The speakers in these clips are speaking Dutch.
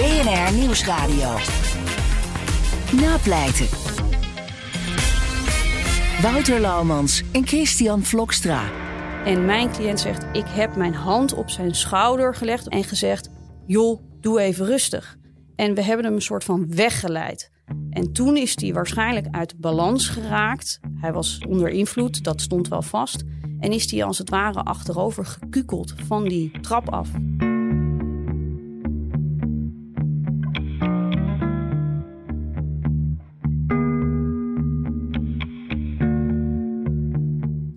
BNR Nieuwsradio. Napleiten. Wouter Laumans en Christian Vlokstra. En mijn cliënt zegt: Ik heb mijn hand op zijn schouder gelegd en gezegd: Joh, doe even rustig. En we hebben hem een soort van weggeleid. En toen is hij waarschijnlijk uit balans geraakt. Hij was onder invloed, dat stond wel vast. En is hij als het ware achterover gekukeld van die trap af.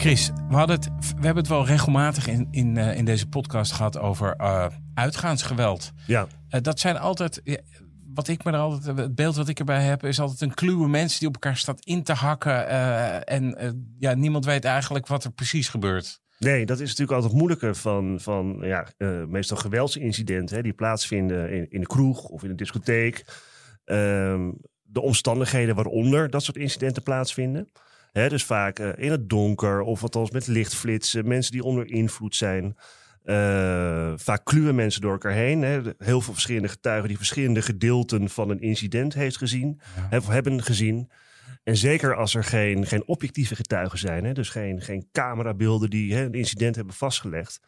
Chris, we, hadden het, we hebben het wel regelmatig in, in, uh, in deze podcast gehad over uh, uitgaansgeweld. Ja. Uh, dat zijn altijd, wat ik me er altijd, het beeld wat ik erbij heb, is altijd een kluwe mensen die op elkaar staat in te hakken. en ja, niemand weet eigenlijk wat er precies gebeurt. Nee, dat is natuurlijk altijd het moeilijke van, van ja, meestal geweldsincidenten hè, die plaatsvinden in, in de kroeg of in een discotheek. Ehm, de omstandigheden waaronder dat soort incidenten plaatsvinden. Dus vaak uh, in het donker of althans met lichtflitsen. Mensen die onder invloed zijn. Uh, vaak kluwen mensen door elkaar heen. He. Heel veel verschillende getuigen die verschillende gedeelten van een incident heeft gezien. Ja. Of hebben gezien. En zeker als er geen, geen objectieve getuigen zijn. Hè, dus geen, geen camerabeelden die hè, een incident hebben vastgelegd.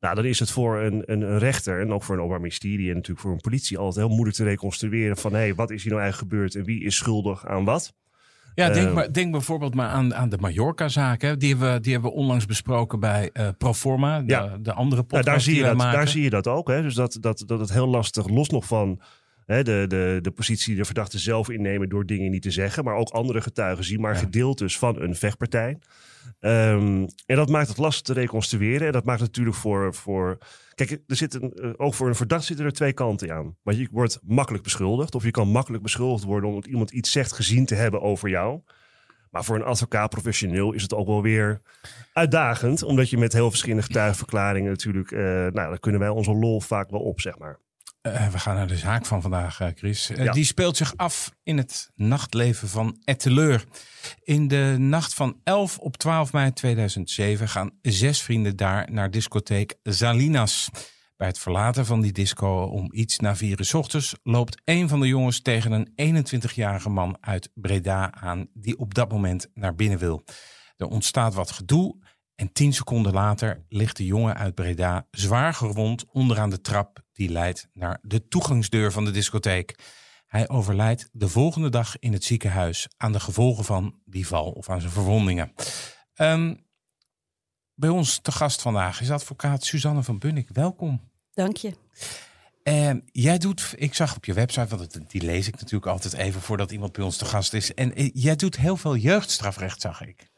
Nou, dan is het voor een, een, een, rechter en ook voor een openbaar ministerie en natuurlijk voor een politie altijd heel moeilijk te reconstrueren van hé, hey, wat is hier nou eigenlijk gebeurd en wie is schuldig aan wat. Ja, denk, uh, maar, denk bijvoorbeeld maar aan, aan de Mallorca-zaak. Die, hebben we, die hebben we onlangs besproken bij uh, Proforma, de, ja. de andere podcast ja, daar, zie je dat, maken. daar zie je dat ook. Hè? Dus dat, dat, dat het heel lastig, los nog van hè, de, de, de positie de verdachte zelf innemen door dingen niet te zeggen. Maar ook andere getuigen zien maar ja. gedeeltes van een vechtpartij. Um, en dat maakt het lastig te reconstrueren. En dat maakt natuurlijk voor... voor Kijk, er zitten, ook voor een verdachte zitten er twee kanten aan. Maar je wordt makkelijk beschuldigd. Of je kan makkelijk beschuldigd worden omdat iemand iets zegt gezien te hebben over jou. Maar voor een advocaat professioneel is het ook wel weer uitdagend. Omdat je met heel verschillende getuigenverklaringen natuurlijk... Uh, nou, daar kunnen wij onze lol vaak wel op, zeg maar. Uh, we gaan naar de zaak van vandaag, uh, Chris. Uh, ja. Die speelt zich af in het nachtleven van Etteleur. In de nacht van 11 op 12 mei 2007 gaan zes vrienden daar naar discotheek Zalinas. Bij het verlaten van die disco om iets na vier uur ochtends loopt een van de jongens tegen een 21-jarige man uit Breda aan die op dat moment naar binnen wil. Er ontstaat wat gedoe en tien seconden later ligt de jongen uit Breda zwaar gewond onderaan de trap die leidt naar de toegangsdeur van de discotheek. Hij overlijdt de volgende dag in het ziekenhuis aan de gevolgen van die val of aan zijn verwondingen. Um, bij ons te gast vandaag is advocaat Suzanne van Bunnik. Welkom. Dank je. Uh, jij doet, ik zag op je website, want die lees ik natuurlijk altijd even voordat iemand bij ons te gast is. En uh, jij doet heel veel jeugdstrafrecht, zag ik.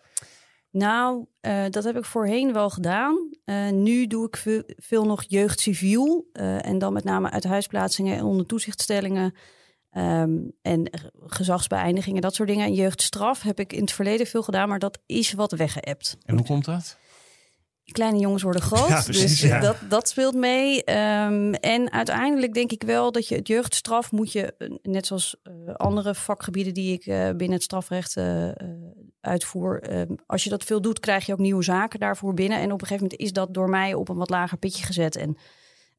Nou, uh, dat heb ik voorheen wel gedaan. Uh, nu doe ik veel, veel nog jeugdciviel. Uh, en dan met name uit huisplaatsingen en onder toezichtstellingen. Um, en gezagsbeëindigingen, dat soort dingen. En jeugdstraf heb ik in het verleden veel gedaan, maar dat is wat weggeëpt. En hoe komt dat? Kleine jongens worden groot, ja, precies, dus ja. dat, dat speelt mee. Um, en uiteindelijk denk ik wel dat je het jeugdstraf moet je, net zoals andere vakgebieden die ik binnen het strafrecht uitvoer, um, als je dat veel doet, krijg je ook nieuwe zaken daarvoor binnen. En op een gegeven moment is dat door mij op een wat lager pitje gezet. En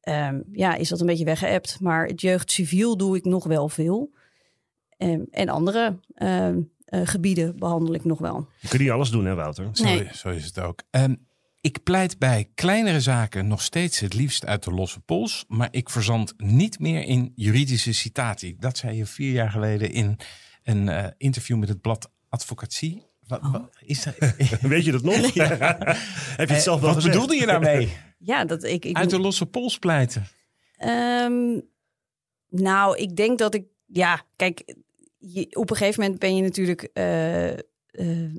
um, ja, is dat een beetje weggeëpt. Maar het jeugdciviel doe ik nog wel veel. en andere gebieden behandel ik nog wel. Je kunt niet alles doen, hè, Wouter? Zo, Nee. zo is het ook. Um, Ik pleit bij kleinere zaken nog steeds het liefst uit de losse pols, maar ik verzand niet meer in juridische citatie. Dat zei je vier jaar geleden in een uh, interview met het blad Advocatie. Wat, oh. wat is dat? Weet je dat nog? Heb je het zelf wel Wat bedoelde je daarmee? Ja, dat ik, ik uit de losse pols pleiten. Um, nou, ik denk dat ik, ja, kijk, je, op een gegeven moment ben je natuurlijk. Uh, uh,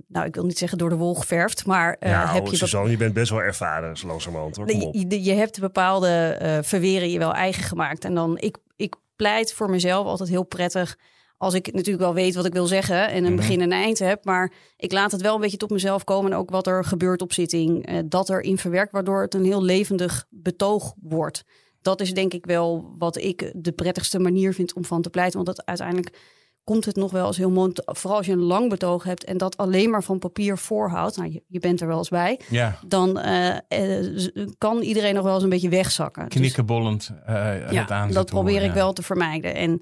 nou, ik wil niet zeggen door de wol geverfd, maar uh, ja, heb oh, je... Suzanne, je bent best wel ervaren, langzamerhand hoor. Kom op. Je, je hebt bepaalde uh, verweren je wel eigen gemaakt. En dan, ik, ik pleit voor mezelf altijd heel prettig als ik natuurlijk wel weet wat ik wil zeggen en een Mhm. begin en een eind heb, maar ik laat het wel een beetje tot mezelf komen en ook wat er gebeurt op zitting, uh, dat erin verwerkt, waardoor het een heel levendig betoog wordt. Dat is denk ik wel wat ik de prettigste manier vind om van te pleiten, want dat uiteindelijk komt het nog wel eens heel mooi, vooral als je een lang betoog hebt en dat alleen maar van papier voorhoudt, nou je, je bent er wel eens bij, Ja, dan uh, uh, kan iedereen nog wel eens een beetje wegzakken. Knikkenbollend uh, ja, aan dat probeer horen, ik ja. wel te vermijden. En,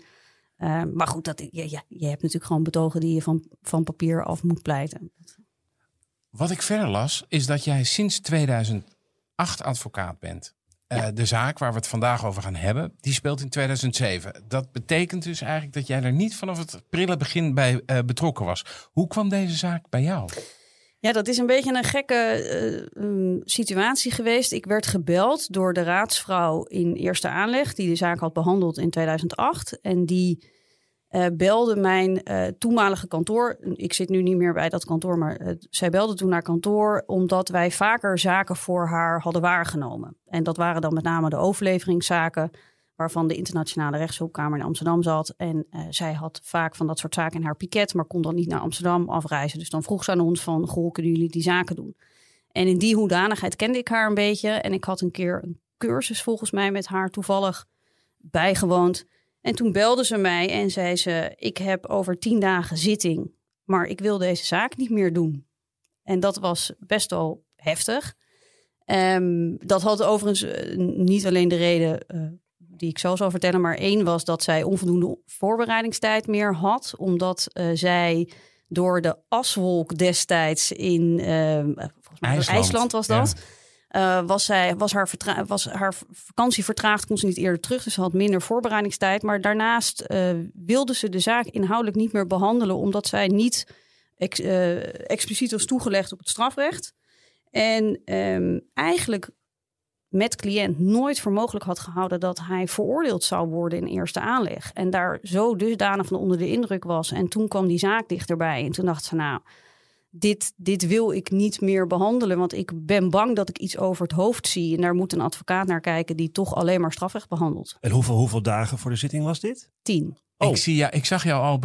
uh, maar goed, dat, ja, ja, je hebt natuurlijk gewoon betogen die je van, van papier af moet pleiten. Wat ik verder las, is dat jij sinds 2008 advocaat bent. Uh, Ja. De zaak waar we het vandaag over gaan hebben, die speelt in 2007. Dat betekent dus eigenlijk dat jij er niet vanaf het prille begin bij uh, betrokken was. Hoe kwam deze zaak bij jou? Ja, dat is een beetje een gekke um, situatie geweest. Ik werd gebeld door de raadsvrouw in eerste aanleg, die de zaak had behandeld in 2008. En die uh, belde mijn uh, toenmalige kantoor. Ik zit nu niet meer bij dat kantoor, maar zij belde toen naar kantoor omdat wij vaker zaken voor haar hadden waargenomen. En dat waren dan met name de overleveringszaken, waarvan de internationale rechtshulpkamer in Amsterdam zat. En uh, zij had vaak van dat soort zaken in haar piket, maar kon dan niet naar Amsterdam afreizen. Dus dan vroeg ze aan ons van, goh, kunnen jullie die zaken doen? En in die hoedanigheid kende ik haar een beetje. En ik had een keer een cursus volgens mij met haar toevallig bijgewoond. En toen belde ze mij en zei ze: Ik heb over tien dagen zitting, maar ik wil deze zaak niet meer doen. En dat was best wel heftig. Um, dat had overigens uh, niet alleen de reden uh, die ik zo zal vertellen, maar één was dat zij onvoldoende voorbereidingstijd meer had, omdat uh, zij door de aswolk destijds in volgens mij IJsland. IJsland was dat. Ja. Uh, was, zij, was, haar was haar vakantie vertraagd, kon ze niet eerder terug. Dus ze had minder voorbereidingstijd. Maar daarnaast wilde ze de zaak inhoudelijk niet meer behandelen, omdat zij niet ex, expliciet was toegelegd op het strafrecht. En um, eigenlijk met cliënt nooit voor mogelijk had gehouden dat hij veroordeeld zou worden in eerste aanleg. En daar zo dusdanig van onder de indruk was. En toen kwam die zaak dichterbij. En toen dacht ze, nou, dit, dit wil ik niet meer behandelen. Want ik ben bang dat ik iets over het hoofd zie. En daar moet een advocaat naar kijken die toch alleen maar strafrecht behandelt. En hoeveel, hoeveel dagen voor de zitting was dit? Tien. Oh. Ik, zie, ja, ik zag jou al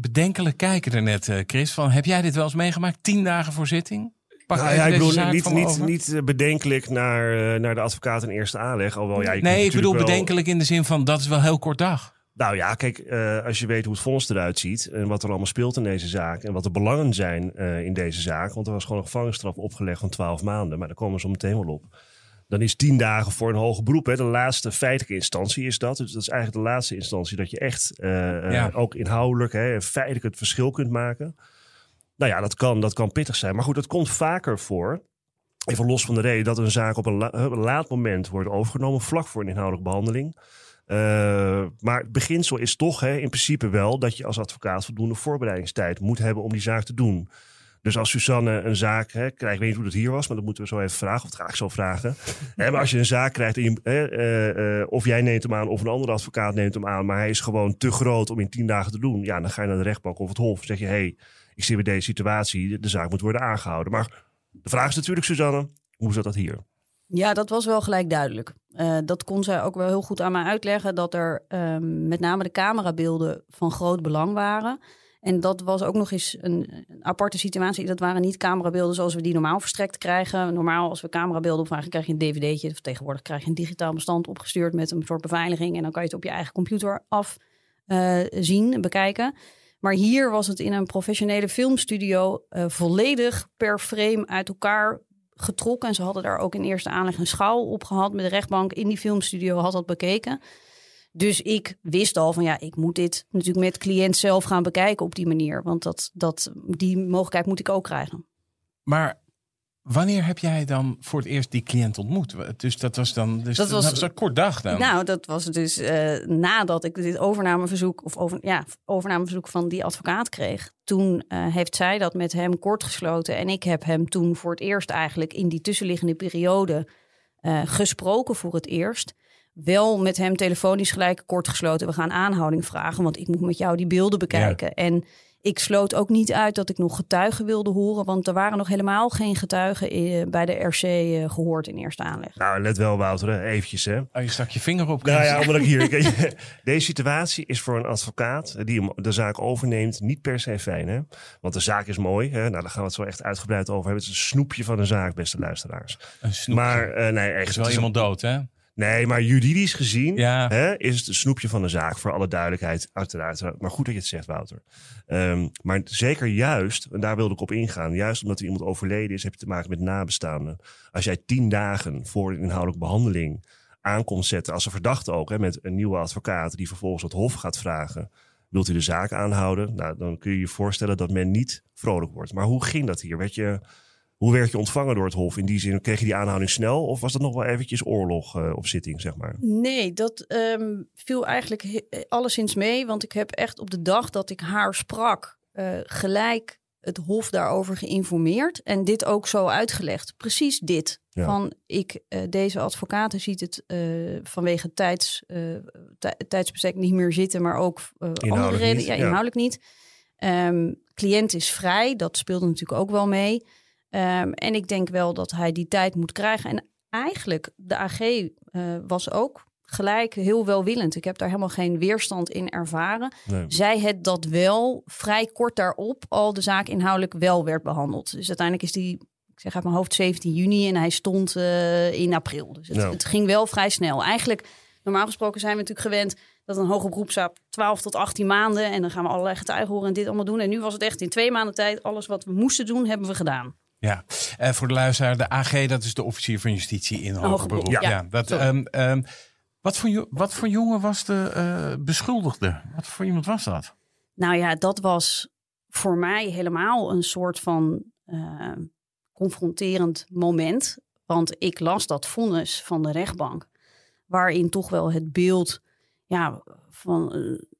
bedenkelijk kijken daarnet, uh, Chris. Van, heb jij dit wel eens meegemaakt? Tien dagen voor zitting? Pak nou, ja, ik bedoel niet, niet, niet bedenkelijk naar, uh, naar de advocaat in eerste aanleg. Alhoewel, ja, nee, ik bedoel wel... bedenkelijk in de zin van dat is wel heel kort dag. Nou ja, kijk, uh, als je weet hoe het vonnis eruit ziet en wat er allemaal speelt in deze zaak en wat de belangen zijn uh, in deze zaak, want er was gewoon een gevangenisstraf opgelegd van 12 maanden, maar daar komen we zo meteen wel op. Dan is 10 dagen voor een hoger beroep. Hè. De laatste feitelijke instantie is dat. Dus dat is eigenlijk de laatste instantie dat je echt uh, ja. ook inhoudelijk hè, feitelijk het verschil kunt maken. Nou ja, dat kan, dat kan pittig zijn. Maar goed, dat komt vaker voor. Even los van de reden dat een zaak op een, la een laat moment wordt overgenomen, vlak voor een inhoudelijke behandeling. Uh, maar het beginsel is toch hè, in principe wel dat je als advocaat voldoende voorbereidingstijd moet hebben om die zaak te doen. Dus als Suzanne een zaak hè, krijgt, ik weet niet hoe dat hier was, maar dat moeten we zo even vragen, of dat ga ik zo vragen. hè, maar als je een zaak krijgt, en je, uh, uh, of jij neemt hem aan of een andere advocaat neemt hem aan, maar hij is gewoon te groot om in tien dagen te doen, ja, dan ga je naar de rechtbank of het hof en zeg je, hé, hey, ik zie bij deze situatie, de zaak moet worden aangehouden. Maar de vraag is natuurlijk, Suzanne, hoe zat dat hier? Ja, dat was wel gelijk duidelijk. Uh, dat kon zij ook wel heel goed aan mij uitleggen. Dat er um, met name de camerabeelden van groot belang waren. En dat was ook nog eens een, een, aparte situatie. Dat waren niet camerabeelden zoals we die normaal verstrekt krijgen. Normaal als we camerabeelden opvragen krijg je een dvd'tje. Of tegenwoordig krijg je een digitaal bestand opgestuurd met een soort beveiliging. En dan kan je het op je eigen computer afzien, uh, bekijken. Maar hier was het in een professionele filmstudio uh, volledig per frame uit elkaar getrokken. En ze hadden daar ook in eerste aanleg een schouw op gehad met de rechtbank in die filmstudio had dat bekeken. Dus ik wist al van ja, ik moet dit natuurlijk met cliënt zelf gaan bekijken op die manier. Want dat, dat, die mogelijkheid moet ik ook krijgen. Maar Wanneer heb jij dan voor het eerst die cliënt ontmoet? Dus dat was dan dus dat was, een kort dag dan? Nou, dat was dus uh, nadat ik dit overnameverzoek of over, ja, overnameverzoek van die advocaat kreeg. Toen uh, heeft zij dat met hem kort gesloten en ik heb hem toen voor het eerst eigenlijk in die tussenliggende periode uh, gesproken voor het eerst. Wel met hem telefonisch gelijk kort gesloten. We gaan aanhouding vragen, want ik moet met jou die beelden bekijken. Ja. En ik sloot ook niet uit dat ik nog getuigen wilde horen, want er waren nog helemaal geen getuigen eh, bij de RC eh, gehoord in eerste aanleg. Nou, let wel, Wouter, eventjes hè. Oh, je stak je vinger op. Nou ja, omdat ik hier. Deze situatie is voor een advocaat die de zaak overneemt niet per se fijn, hè? Want de zaak is mooi. Hè? Nou, daar gaan we het zo echt uitgebreid over hebben. Het is een snoepje van een zaak, beste luisteraars. Een snoepje. Maar uh, nee, echt. Er is wel iemand dood, hè? Nee, maar juridisch gezien hè, is het een snoepje van de zaak. Voor alle duidelijkheid, uiteraard. Maar goed dat je het zegt, Wouter. Um, maar zeker juist, en daar wilde ik op ingaan. Juist omdat er iemand overleden is, heb je te maken met nabestaanden. Als jij tien dagen voor een inhoudelijke behandeling aankomt zetten, als een verdachte ook, hè, met een nieuwe advocaat die vervolgens het hof gaat vragen. Wilt u de zaak aanhouden? Nou, dan kun je je voorstellen dat men niet vrolijk wordt. Maar hoe ging dat hier? Werd je hoe werd je ontvangen door het Hof? In die zin, kreeg je die aanhouding snel? Of was dat nog wel eventjes oorlog uh, op zitting, zeg maar? Nee, dat um, viel eigenlijk eh, alleszins mee. Want ik heb echt op de dag dat ik haar sprak... Uh, gelijk het Hof daarover geïnformeerd. En dit ook zo uitgelegd. Precies dit. Ja. Van ik, uh, deze advocaten ziet het uh, vanwege tijds, tijdsbestek niet meer zitten. Maar ook andere redenen. Ja, inhoudelijk ja. niet. Um, cliënt is vrij. Dat speelde natuurlijk ook wel mee. Um, en ik denk wel dat hij die tijd moet krijgen. En eigenlijk, de AG uh, was ook gelijk heel welwillend. Ik heb daar helemaal geen weerstand in ervaren. Nee. Zij het dat wel vrij kort daarop al de zaak inhoudelijk wel werd behandeld. Dus uiteindelijk is die, ik zeg uit mijn hoofd 17 juni en hij stond uh, in april. Dus het, ging wel vrij snel. Eigenlijk, normaal gesproken zijn we natuurlijk gewend dat een hoger beroepszaak 12 tot 18 maanden en dan gaan we allerlei getuigen horen en dit allemaal doen. En nu was het echt in twee maanden tijd alles wat we moesten doen, hebben we gedaan. Ja, uh, voor de luisteraar, de AG, dat is de officier van justitie in hoger beroep. Ja, ja dat, um, um, wat, voor, wat voor jongen was de uh, beschuldigde? Wat voor iemand was dat? Nou ja, dat was voor mij helemaal een soort van uh, confronterend moment. Want ik las dat vonnis van de rechtbank, waarin toch wel het beeld ja, van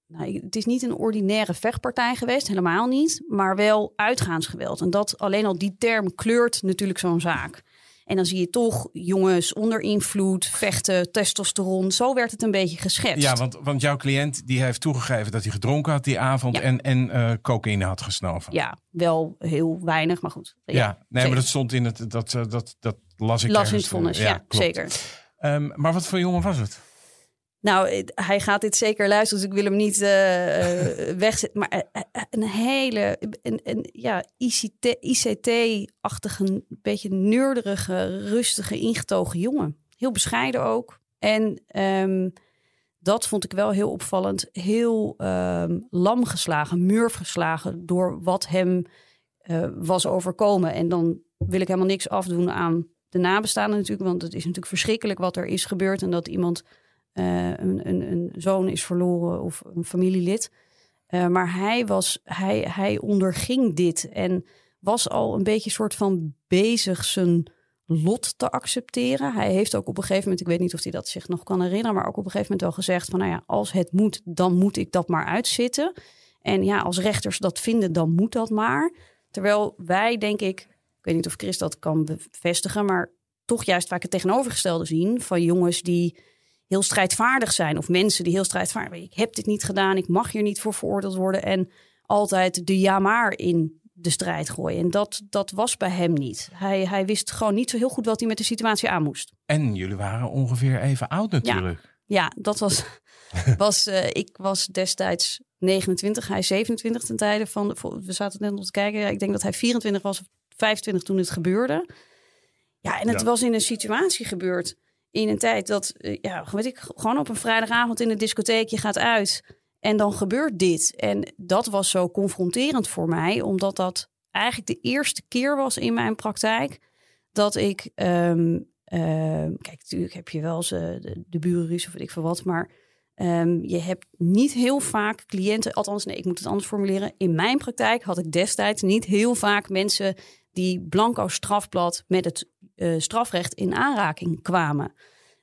nou, het is niet een ordinaire vechtpartij geweest, helemaal niet, maar wel uitgaansgeweld. En dat alleen al die term kleurt natuurlijk zo'n zaak. En dan zie je toch jongens onder invloed, vechten, testosteron. Zo werd het een beetje geschetst. Ja, want, want jouw cliënt die heeft toegegeven dat hij gedronken had die avond ja. en, en uh, cocaïne had gesnoven. Ja, wel heel weinig, maar goed. Ja, ja nee, zeker. maar dat stond in het, dat, uh, dat, dat las ik Las in het vonnis, ja, ja zeker. Um, maar wat voor jongen was het? Nou, hij gaat dit zeker luisteren, dus ik wil hem niet uh, uh, wegzetten. Maar uh, een hele, een, ja, ICT-achtige, een beetje neurderige, rustige, ingetogen jongen. Heel bescheiden ook. En um, dat vond ik wel heel opvallend. Heel um, lam geslagen, geslagen door wat hem was overkomen. En dan wil ik helemaal niks afdoen aan de nabestaanden natuurlijk. Want het is natuurlijk verschrikkelijk wat er is gebeurd. En dat iemand uh, een, een, een, zoon is verloren of een familielid. Uh, maar hij, was, hij, hij onderging dit en was al een beetje soort van bezig zijn lot te accepteren. Hij heeft ook op een gegeven moment, ik weet niet of hij dat zich nog kan herinneren, maar ook op een gegeven moment wel gezegd van, nou ja, als het moet, dan moet ik dat maar uitzitten. En ja, als rechters dat vinden, dan moet dat maar. Terwijl wij, denk ik, ik weet niet of Chris dat kan bevestigen, maar toch juist vaak het tegenovergestelde zien van jongens die heel strijdvaardig zijn. Of mensen die heel strijdvaardig zijn. Ik heb dit niet gedaan, ik mag hier niet voor veroordeeld worden. En altijd de ja maar in de strijd gooien. En dat, dat was bij hem niet. Hij, hij wist gewoon niet zo heel goed wat hij met de situatie aan moest. En jullie waren ongeveer even oud natuurlijk. Ja, ja dat was... was uh, ik was destijds 29, hij 27 ten tijde van... De, we zaten net nog te kijken. Ik denk dat hij 24 was of 25 toen het gebeurde. Ja, en het ja. was in een situatie gebeurd in een tijd dat, uh, ja, weet ik, gewoon op een vrijdagavond in de discotheek, je gaat uit en dan gebeurt dit. En dat was zo confronterend voor mij, omdat dat eigenlijk de eerste keer was in mijn praktijk dat ik, um, uh, kijk, natuurlijk heb je wel eens uh, de, de of weet ik veel wat, maar um, je hebt niet heel vaak cliënten, althans nee, ik moet het anders formuleren. In mijn praktijk had ik destijds niet heel vaak mensen die blanco strafblad met het uh, strafrecht in aanraking kwamen.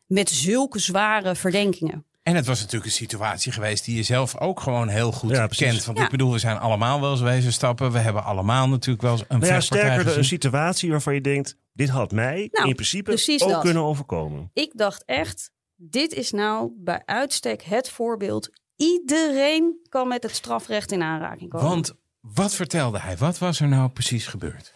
Met zulke zware verdenkingen. En het was natuurlijk een situatie geweest die je zelf ook gewoon heel goed ja, kent. Want ik bedoel, we zijn allemaal wel eens wezen stappen. We hebben allemaal natuurlijk wel eens een nou ja, sterker een situatie waarvan je denkt, dit had mij nou, in principe ook kunnen overkomen. Ik dacht echt, dit is nou bij uitstek het voorbeeld. Iedereen kan met het strafrecht in aanraking komen. Want wat vertelde hij? Wat was er nou precies gebeurd?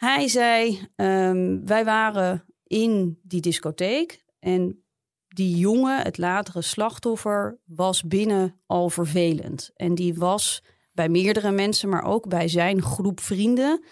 Hij zei, um, wij waren in die discotheek en die jongen, het latere slachtoffer, was binnen al vervelend. En die was bij meerdere mensen, maar ook bij zijn groep vrienden,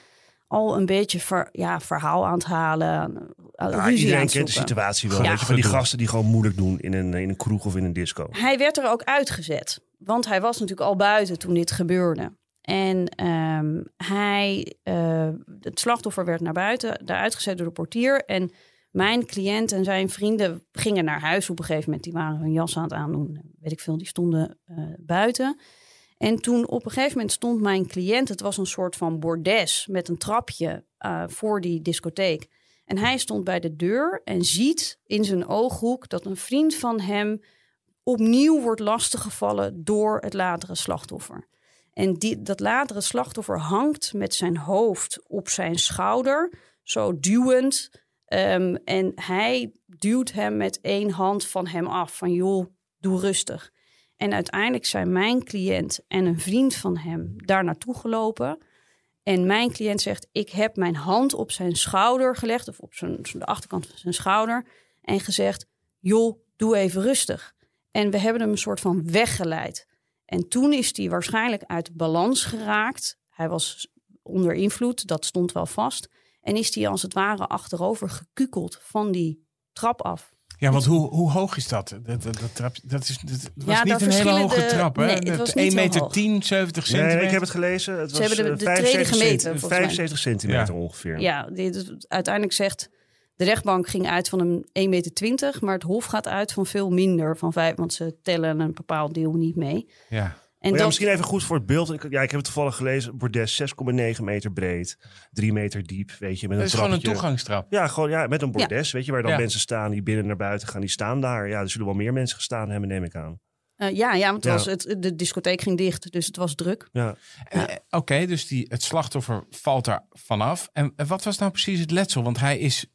al een beetje ver, ja, verhaal aan het halen. Ja, iedereen kent de situatie wel. Ja. Van die gasten die gewoon moeilijk doen in een, in een kroeg of in een disco. Hij werd er ook uitgezet. Want hij was natuurlijk al buiten toen dit gebeurde. En um, hij, uh, het slachtoffer werd naar buiten, daar uitgezet door de portier. En mijn cliënt en zijn vrienden gingen naar huis op een gegeven moment. Die waren hun jas aan het aandoen. Weet ik veel, die stonden uh, buiten. En toen op een gegeven moment stond mijn cliënt, het was een soort van bordes met een trapje uh, voor die discotheek. En hij stond bij de deur en ziet in zijn ooghoek dat een vriend van hem opnieuw wordt lastiggevallen door het latere slachtoffer. En die, dat latere slachtoffer hangt met zijn hoofd op zijn schouder, zo duwend. Um, en hij duwt hem met één hand van hem af, van joh, doe rustig. En uiteindelijk zijn mijn cliënt en een vriend van hem daar naartoe gelopen. En mijn cliënt zegt: Ik heb mijn hand op zijn schouder gelegd, of op zijn, de achterkant van zijn schouder, en gezegd: Joh, doe even rustig. En we hebben hem een soort van weggeleid. En toen is hij waarschijnlijk uit balans geraakt. Hij was onder invloed, dat stond wel vast. En is hij als het ware achterover gekukeld van die trap af. Ja, want hoe, hoe hoog is dat? Dat, dat, dat, trap, dat, is, dat was ja, niet een hele hoge trap, hè? Nee, het was 1 meter 10, 70 centimeter. Nee, ik heb het gelezen. Het was Ze hebben de, de 75, gemeten, 75 centimeter ongeveer. Ja, dit, uiteindelijk zegt de rechtbank ging uit van een 1,20 meter, maar het Hof gaat uit van veel minder, van vijf, want ze tellen een bepaald deel niet mee. Ja. En ja, misschien even goed voor het beeld. Ik, ja, ik heb het toevallig gelezen. Bordes 6,9 meter breed, 3 meter diep. Weet je, met een dat is gewoon een toegangstrap. Ja, gewoon ja, met een bordes. Weet je, waar dan mensen staan die binnen naar buiten gaan. Die staan daar. Ja, er zullen wel meer mensen gestaan hebben, neem ik aan. Uh, ja, ja, want het Was het, de discotheek ging dicht, dus het was druk. Ja. Uh, Oké, okay, dus die, het slachtoffer valt er vanaf. En wat was nou precies het letsel? Want hij is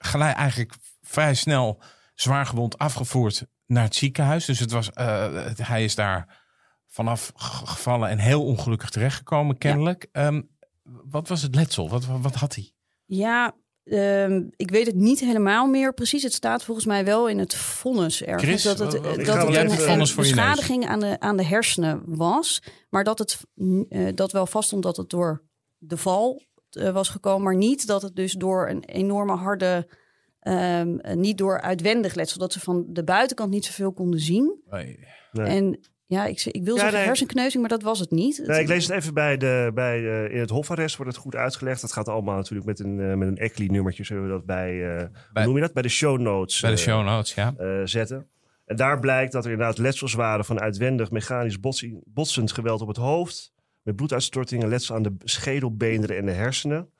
gelijk eigenlijk vrij snel zwaar gewond afgevoerd naar het ziekenhuis. Dus het was, uh, hij is daar vanaf gevallen en heel ongelukkig terechtgekomen, kennelijk. Ehm, wat was het letsel? Wat, wat, had hij? Ja, ehm, ik weet het niet helemaal meer precies. Het staat volgens mij wel in het vonnis ergens. Chris, dat het, dat het een, een beschadiging aan de, aan de hersenen was. Maar dat het uh, dat wel vaststond dat het door de val was gekomen. Maar niet dat het dus door een enorme harde... Um, niet door uitwendig letsel. Dat ze van de buitenkant niet zoveel konden zien. Nee. Nee. En ja, ik, ik wil zeggen hersenkneuzing, maar dat was het niet. Nee, ik lees het even bij de, bij, uh, in het hofarrest wordt het goed uitgelegd. Dat gaat allemaal natuurlijk met een, uh, met een ECLI-nummertje, zullen we dat bij, uh, bij, hoe noem je dat? Bij de show notes. Bij de show notes, ja. zetten. En daar blijkt dat er inderdaad letsels waren van uitwendig mechanisch botsing, botsend geweld op het hoofd. Met bloeduitstortingen, letsel aan de schedelbeenderen en de hersenen.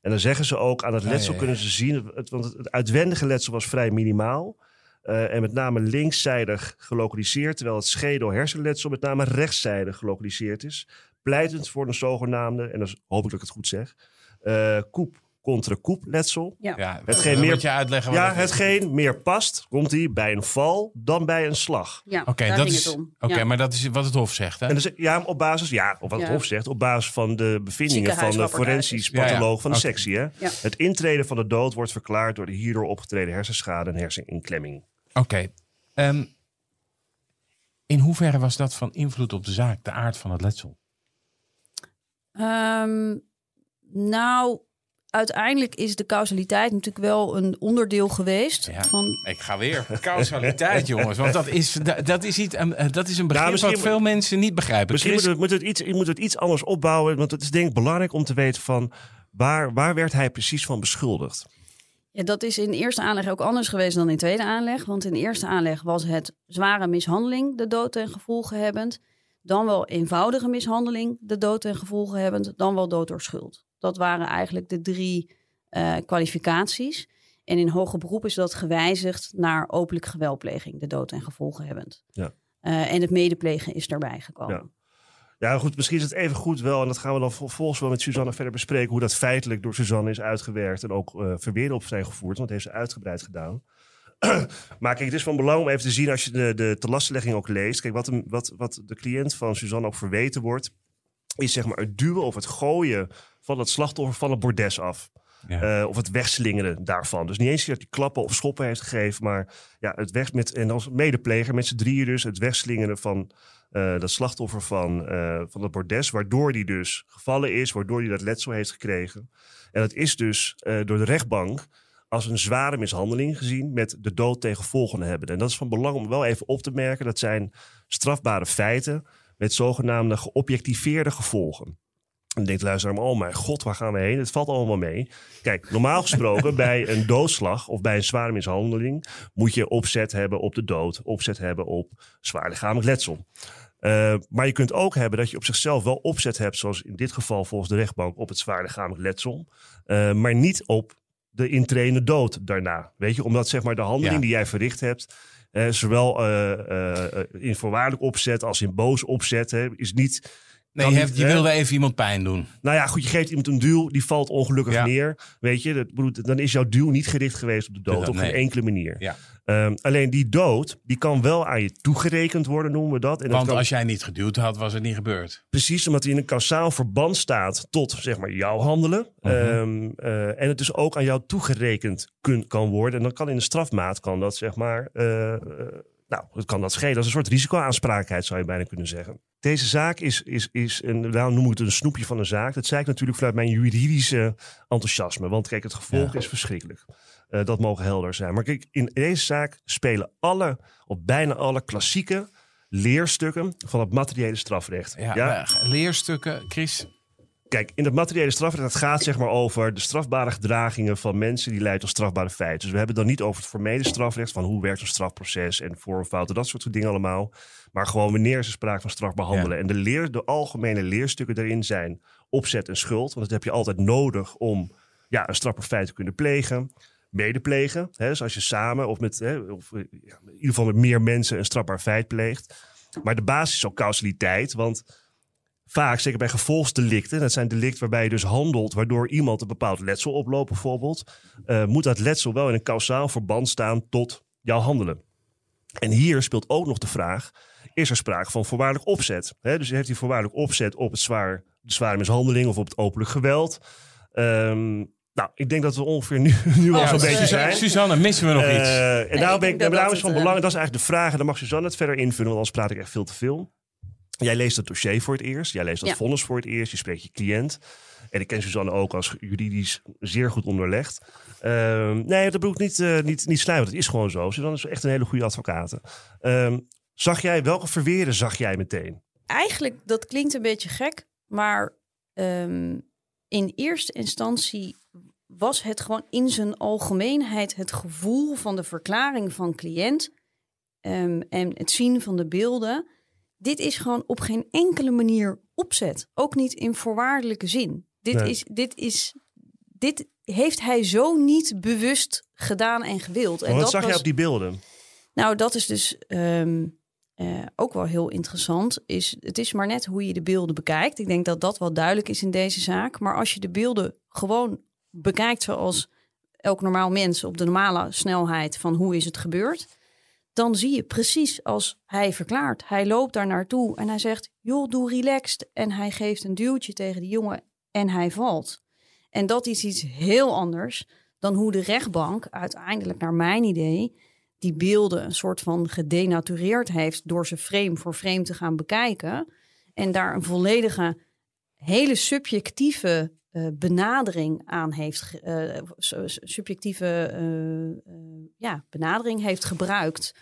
En dan zeggen ze ook, aan het letsel kunnen ze zien, het, want het uitwendige letsel was vrij minimaal. Uh, en met name linkzijdig gelokaliseerd, terwijl het schedel-hersenletsel met name rechtszijdig gelokaliseerd is. Pleitend voor een zogenaamde, en dan hoop ik dat ik het goed zeg, uh, koep contra koepletsel. Ja, ja hetgeen meer, je uitleggen. Ja, hetgeen meer past, komt hij bij een val dan bij een slag. Ja, oké, dat is. Oké, maar dat is wat het Hof zegt. Hè? En dus, ja, op basis, ja, of wat het Hof zegt, op basis van de bevindingen van de forensisch patholoog van de sectie. Hè? Het intreden van de dood wordt verklaard door de hierdoor opgetreden hersenschade en herseninklemming. Oké. Ehm, in hoeverre was dat van invloed op de zaak, de aard van het letsel? Um, nou, uiteindelijk is de causaliteit natuurlijk wel een onderdeel geweest. Ja, van... Ik ga weer. Causaliteit, jongens. Want dat is, dat is, iets, eh, dat is een begrip wat veel mensen niet begrijpen. Misschien moet, het, moet, het iets, moet het iets anders opbouwen. Want het is denk ik belangrijk om te weten van... waar, waar werd hij precies van beschuldigd? Ja, dat is in eerste aanleg ook anders geweest dan in tweede aanleg. Want in eerste aanleg was het zware mishandeling de dood ten gevolge hebbend. Dan wel eenvoudige mishandeling de dood ten gevolge hebbend. Dan wel dood door schuld. Dat waren eigenlijk de drie uh, kwalificaties. En in hoger beroep is dat gewijzigd naar openlijk geweldpleging, de dood en gevolgen hebbend. Ja. Uh, en het medeplegen is daarbij gekomen. Ja. Ja, goed, misschien is het even goed wel, en dat gaan we dan vervolgens wel met Suzanne verder bespreken, hoe dat feitelijk door Suzanne is uitgewerkt en ook uh, verweer op zijn gevoerd, want dat heeft ze uitgebreid gedaan. maar kijk, het is van belang om even te zien als je de, de telastlegging ook leest. Kijk, wat, wat, wat de cliënt van Suzanne ook verweten wordt, is zeg maar het duwen of het gooien van het slachtoffer van het bordes af. Eh, of het wegslingeren daarvan. Dus niet eens dat hij klappen of schoppen heeft gegeven, maar ja, het weg met, en als medepleger met z'n drieën dus, het wegslingeren van uh, dat slachtoffer van, uh, van het bordes, waardoor die dus gevallen is, waardoor hij dat letsel heeft gekregen. En dat is dus door de rechtbank als een zware mishandeling gezien met de dood tegen volgende hebben. En dat is van belang om wel even op te merken. Dat zijn strafbare feiten met zogenaamde geobjectiveerde gevolgen. En denkt luisteraar, oh mijn god, waar gaan we heen? Het valt allemaal mee. Kijk, normaal gesproken bij een doodslag of bij een zware mishandeling moet je opzet hebben op de dood, opzet hebben op zwaar lichamelijk letsel. Uh, maar je kunt ook hebben dat je op zichzelf wel opzet hebt, zoals in dit geval volgens de rechtbank, op het zwaar lichamelijk letsel. Uh, maar niet op de intrainde dood daarna. Weet je, omdat zeg maar de handeling die jij verricht hebt, uh, zowel in voorwaardelijk opzet als in boos opzet, hè, is niet Nee, je, hebt, je wilde even iemand pijn doen. Nou ja, goed, je geeft iemand een duw, die valt ongelukkig neer. Weet je, dat, dan is jouw duw niet gericht geweest op de dood, op geen enkele manier. Ja. Um, alleen die dood, die kan wel aan je toegerekend worden, noemen we dat. En Want als jij niet geduwd had, was het niet gebeurd. Precies, omdat hij in een kausaal verband staat tot zeg maar jouw handelen. Mhm. Ehm, eh, en het dus ook aan jou toegerekend kun, kan worden. En dan kan in de strafmaat kan dat zeg maar uh, nou, dat kan dat schelen. Dat is een soort risicoaanspraakheid, zou je bijna kunnen zeggen. Deze zaak is, is, is en daarom noem ik het een snoepje van een zaak. Dat zei ik natuurlijk vanuit mijn juridische enthousiasme. Want kijk, het gevolg is verschrikkelijk. Uh, dat mogen helder zijn. Maar kijk, in deze zaak spelen alle, of bijna alle klassieke leerstukken van het materiële strafrecht. Ja, ja? leerstukken, Chris, Kijk, in het materiële strafrecht, het gaat zeg maar over de strafbare gedragingen van mensen die leiden tot strafbare feiten. Dus we hebben het dan niet over het formele strafrecht, van hoe werkt een strafproces en voorfouten, dat soort dingen allemaal. Maar gewoon wanneer is er sprake van strafbehandelen. En de, leer, de algemene leerstukken daarin zijn opzet en schuld. Want dat heb je altijd nodig om ja, een strafbaar feit te kunnen plegen. Medeplegen, hè, dus als je samen of, met, hè, of ja, in ieder geval met meer mensen een strafbaar feit pleegt. Maar de basis is ook causaliteit, want vaak, zeker bij gevolgsdelicten, dat zijn delicten waarbij je dus handelt, waardoor iemand een bepaald letsel oploopt bijvoorbeeld, uh, moet dat letsel wel in een kausaal verband staan tot jouw handelen. En hier speelt ook nog de vraag, is er sprake van voorwaardelijk opzet? He, dus heeft hij voorwaardelijk opzet op het zwaar, de zware mishandeling of op het openlijk geweld? Um, nou, ik denk dat we ongeveer nu, nu al zo'n beetje zijn. Suzanne, missen we nog uh, iets? En daarom ben ik, ik ben van belang, dat is eigenlijk de vraag. En dan mag Suzanne het verder invullen, want anders praat ik echt veel te veel. Jij leest het dossier voor het eerst. Jij leest dat ja. vonnis voor het eerst. Je spreekt je cliënt. En ik ken Suzanne ook als juridisch zeer goed onderlegd. Uh, nee, dat bedoel ik niet, uh, niet, niet. Dat is gewoon zo. Suzanne is echt een hele goede advocaat. Uh, zag jij, welke verweren zag jij meteen? Eigenlijk, dat klinkt een beetje gek. Maar um, in eerste instantie was het gewoon in zijn algemeenheid het gevoel van de verklaring van cliënt. Um, en het zien van de beelden dit is gewoon op geen enkele manier opzet. Ook niet in voorwaardelijke zin. Dit, is, dit, is, dit heeft hij zo niet bewust gedaan en gewild. En wat zag je op die beelden? Nou, dat is dus um, uh, ook wel heel interessant. Is, het is maar net hoe je de beelden bekijkt. Ik denk dat dat wel duidelijk is in deze zaak. Maar als je de beelden gewoon bekijkt zoals elk normaal mens op de normale snelheid van hoe is het gebeurd dan zie je precies als hij verklaart. Hij loopt daar naartoe en hij zegt: Joh, doe relaxed. En hij geeft een duwtje tegen die jongen en hij valt. En dat is iets heel anders dan hoe de rechtbank uiteindelijk, naar mijn idee, die beelden een soort van gedenatureerd heeft door ze frame voor frame te gaan bekijken. En daar een volledige, hele subjectieve uh, benadering aan heeft, uh, subjectieve uh, ja, benadering heeft gebruikt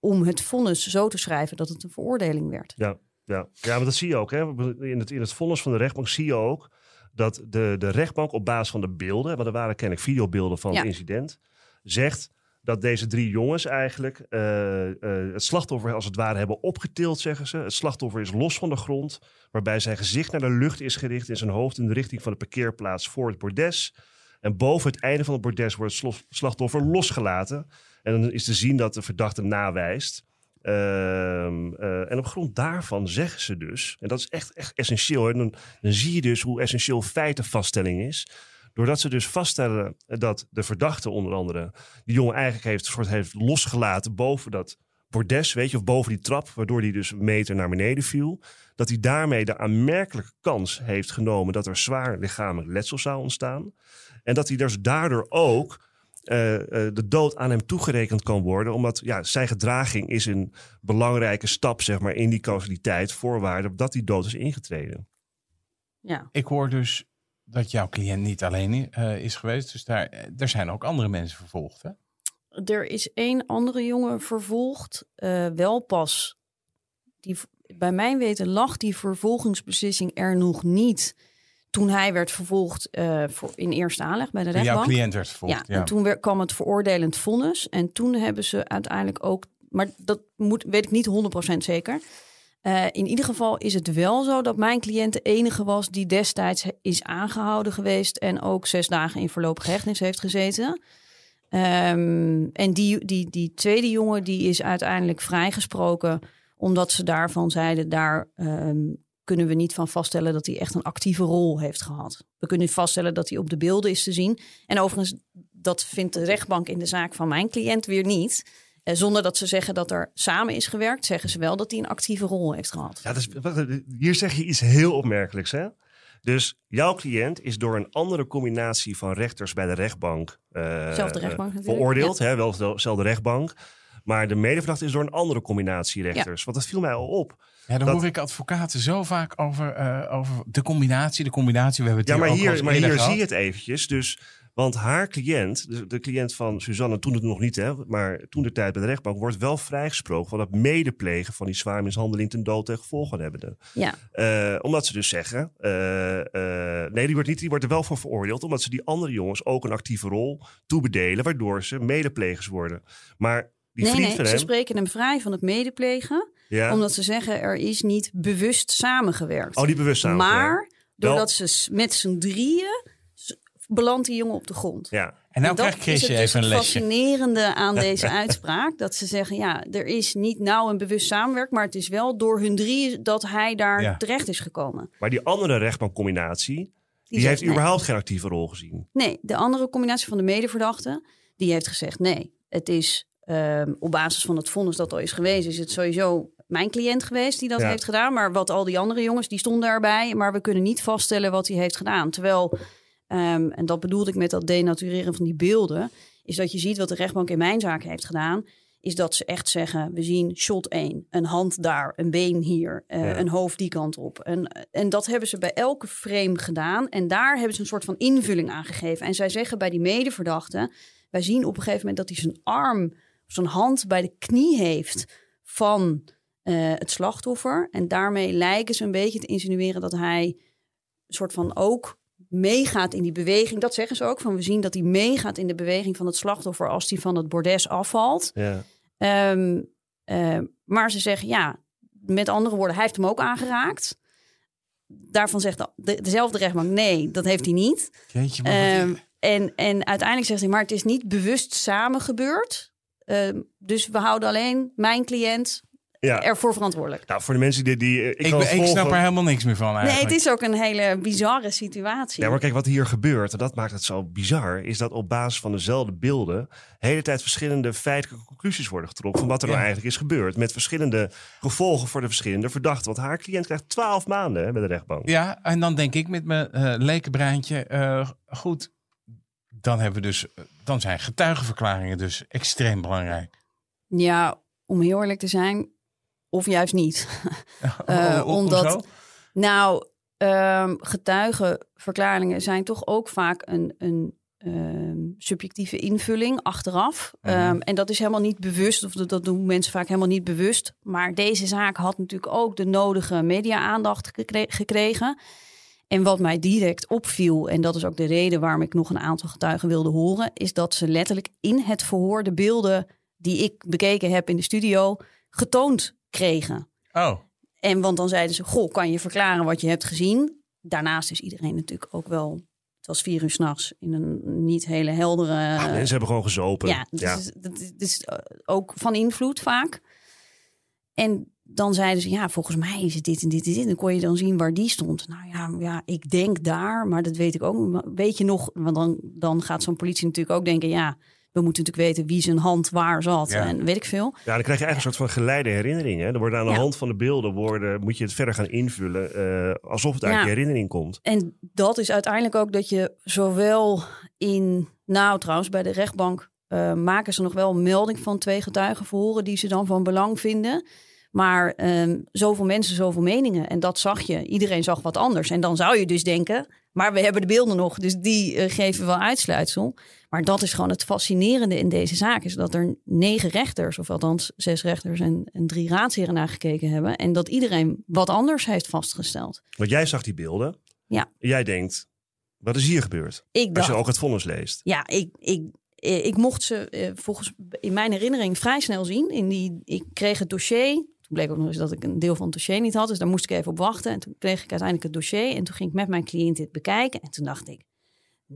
om het vonnis zo te schrijven dat het een veroordeling werd. Ja, ja. ja maar dat zie je ook. Hè? In, het, in het vonnis van de rechtbank zie je ook dat de, de rechtbank op basis van de beelden, want er waren kennelijk videobeelden van het incident, zegt dat deze drie jongens eigenlijk uh, uh, het slachtoffer als het ware hebben opgetild, zeggen ze. Het slachtoffer is los van de grond, waarbij zijn gezicht naar de lucht is gericht en zijn hoofd in de richting van de parkeerplaats voor het bordes. En boven het einde van het bordes wordt het slachtoffer losgelaten. En dan is te zien dat de verdachte nawijst. Ehm, uh, en op grond daarvan zeggen ze dus, en dat is echt, echt essentieel, en dan, dan zie je dus hoe essentieel feitenvaststelling is. Doordat ze dus vaststellen dat de verdachte onder andere die jongen eigenlijk heeft, soort heeft losgelaten boven dat bordes, weet je, of boven die trap, waardoor hij dus een meter naar beneden viel. Dat hij daarmee de aanmerkelijke kans heeft genomen dat er zwaar lichamelijk letsel zou ontstaan. En dat hij dus daardoor ook uh, uh, de dood aan hem toegerekend kan worden. Omdat ja, zijn gedraging is een belangrijke stap zeg maar, in die causaliteit, voorwaarde dat die dood is ingetreden. Ja. Ik hoor dus dat jouw cliënt niet alleen uh, is geweest. Dus daar, er zijn ook andere mensen vervolgd. Hè? Er is één andere jongen vervolgd, wel pas. Die, bij mijn weten lag die vervolgingsbeslissing er nog niet toen hij werd vervolgd uh, voor, in eerste aanleg bij de rechtbank. Jouw cliënt werd vervolgd. Ja, en toen werd, kwam het veroordelend vonnis. En toen hebben ze uiteindelijk ook, maar dat moet, weet ik niet 100% zeker. Uh, in ieder geval is het wel zo dat mijn cliënt de enige was die destijds is aangehouden geweest en ook zes dagen in voorlopige hechtenis heeft gezeten. Um, en die, die, die tweede jongen die is uiteindelijk vrijgesproken omdat ze daarvan zeiden daar um, kunnen we niet van vaststellen dat hij echt een actieve rol heeft gehad. We kunnen vaststellen dat hij op de beelden is te zien. En overigens, dat vindt de rechtbank in de zaak van mijn cliënt weer niet. Eh, zonder dat ze zeggen dat er samen is gewerkt, zeggen ze wel dat hij een actieve rol heeft gehad. Ja, dus, hier zeg je iets heel opmerkelijks. Hè? Dus jouw cliënt is door een andere combinatie van rechters bij de rechtbank, uh, rechtbank veroordeeld. Hè, wel dezelfde rechtbank. Maar de medeverdachte is door een andere combinatie rechters. Want dat viel mij al op. Ja, dan hoor ik advocaten zo vaak over, uh, over de combinatie, de combinatie. We hebben het ja, maar hier, maar hier zie je het eventjes. Dus, want haar cliënt, de, de, cliënt van Suzanne, toen het nog niet, hè, maar toen de tijd bij de rechtbank, wordt wel vrijgesproken van het medeplegen van die zwaar mishandeling ten dood en gevolgen hebben. Ja. Uh, omdat ze dus zeggen, uh, nee, die wordt, niet, die wordt er wel voor veroordeeld, omdat ze die andere jongens ook een actieve rol toebedelen, waardoor ze medeplegers worden. Maar die nee, nee, ze hem, spreken hem vrij van het medeplegen. Ja. Omdat ze zeggen er is niet bewust samengewerkt. Oh, die bewust samengewerkt. Maar doordat ze met z'n drieën belandt die jongen op de grond. Ja. En nou krijgt Chris je dus even een het lesje. fascinerende aan deze uitspraak. Dat ze zeggen, ja, er is niet nauw en bewust samenwerkt. Maar het is wel door hun drieën dat hij daar Ja. terecht is gekomen. Maar die andere rechtbankcombinatie, die, zegt heeft nee. überhaupt geen actieve rol gezien. Nee, de andere combinatie van de medeverdachte, die heeft gezegd nee. Het is ehm, op basis van het vonnis dat al is geweest, is het sowieso mijn cliënt geweest die dat Ja. heeft gedaan. Maar wat al die andere jongens, die stonden erbij. Maar we kunnen niet vaststellen wat hij heeft gedaan. Terwijl, ehm, en dat bedoelde ik met dat denatureren van die beelden, is dat je ziet wat de rechtbank in mijn zaak heeft gedaan. Is dat ze echt zeggen: we zien shot 1, een hand daar, een been hier, eh, Ja. een hoofd die kant op. En, en dat hebben ze bij elke frame gedaan. En daar hebben ze een soort van invulling aan gegeven. En zij zeggen bij die medeverdachte: wij zien op een gegeven moment dat hij zijn arm, zijn hand bij de knie heeft van eh, het slachtoffer. En daarmee lijken ze een beetje te insinueren dat hij een soort van ook meegaat in die beweging. Dat zeggen ze ook, van we zien dat hij meegaat in de beweging van het slachtoffer als hij van het bordes afvalt. Ja. Ehm, eh, maar ze zeggen ja, met andere woorden, hij heeft hem ook aangeraakt. Daarvan zegt de, de- dezelfde rechtbank nee, dat heeft hij niet. Jeetje, Ehm, en, en uiteindelijk zegt hij, maar het is niet bewust samen gebeurd. Ehm, dus we houden alleen mijn cliënt ja. ervoor verantwoordelijk. Nou, voor de mensen die... die ik, ik, ik snap er helemaal niks meer van Nee, eigenlijk. het is ook een hele bizarre situatie. Ja, maar kijk, wat hier gebeurt, en dat maakt het zo bizar, is dat op basis van dezelfde beelden de hele tijd verschillende feitelijke conclusies worden getrokken van wat er Ja. nou eigenlijk is gebeurd. Met verschillende gevolgen voor de verschillende verdachten. Want haar cliënt krijgt twaalf maanden hè, bij de rechtbank. Ja, en dan denk ik met mijn eh lekenbreintje, eh, goed, dan hebben we dus, dan zijn getuigenverklaringen dus extreem belangrijk. Ja, om heel eerlijk te zijn, of juist niet. Eh, omdat-? Nou, ehm, getuigenverklaringen zijn toch ook vaak een, een ehm, subjectieve invulling achteraf. Mhm. Ehm, en dat is helemaal niet bewust, of dat, dat doen mensen vaak helemaal niet bewust. Maar deze zaak had natuurlijk ook de nodige media-aandacht gekre- gekregen. En wat mij direct opviel, en dat is ook de reden waarom ik nog een aantal getuigen wilde horen, is dat ze letterlijk in het verhoor de beelden die ik bekeken heb in de studio getoond kregen. Oh. En want dan zeiden ze, goh, kan je verklaren wat je hebt gezien? Daarnaast is iedereen natuurlijk ook wel, het was vier uur s'nachts in een niet hele heldere... Ah, mensen hebben gewoon gezopen. Ja, dat, Ja. Is, dat, is, dat is ook van invloed vaak. En dan zeiden ze, ja, volgens mij is het dit en dit en dit. En dan kon je dan zien waar die stond. Nou ja, ja ik denk daar, maar dat weet ik ook. Weet je nog, want dan, dan gaat zo'n politie natuurlijk ook denken... ja, we moeten natuurlijk weten wie zijn hand waar zat Ja. en weet ik veel. Ja, dan krijg je eigenlijk een soort van geleide herinneringen. hè. Er worden aan de Ja. hand van de beelden worden, moet je het verder gaan invullen eh, alsof het uit Ja. je herinnering komt. En dat is uiteindelijk ook dat je zowel in... Nou, trouwens, bij de rechtbank eh, maken ze nog wel een melding van twee getuigenverhoren... die ze dan van belang vinden. Maar ehm, zoveel mensen, zoveel meningen. En dat zag je. Iedereen zag wat anders. En dan zou je dus denken... maar we hebben de beelden nog, dus die eh, geven wel uitsluitsel. Maar dat is gewoon het fascinerende in deze zaak... is dat er negen rechters, of althans zes rechters... en, en drie raadsheren naar gekeken hebben... en dat iedereen wat anders heeft vastgesteld. Want jij zag die beelden. Ja. Jij denkt, wat is hier gebeurd? Ik Als je ook het vonnis leest. Ja, ik, ik, ik mocht ze eh, volgens in mijn herinnering vrij snel zien. In die, ik kreeg het dossier. Toen bleek ook nog eens dat ik een deel van het dossier niet had. Dus daar moest ik even op wachten. En toen kreeg ik uiteindelijk het dossier. En toen ging ik met mijn cliënt dit bekijken. En toen dacht ik,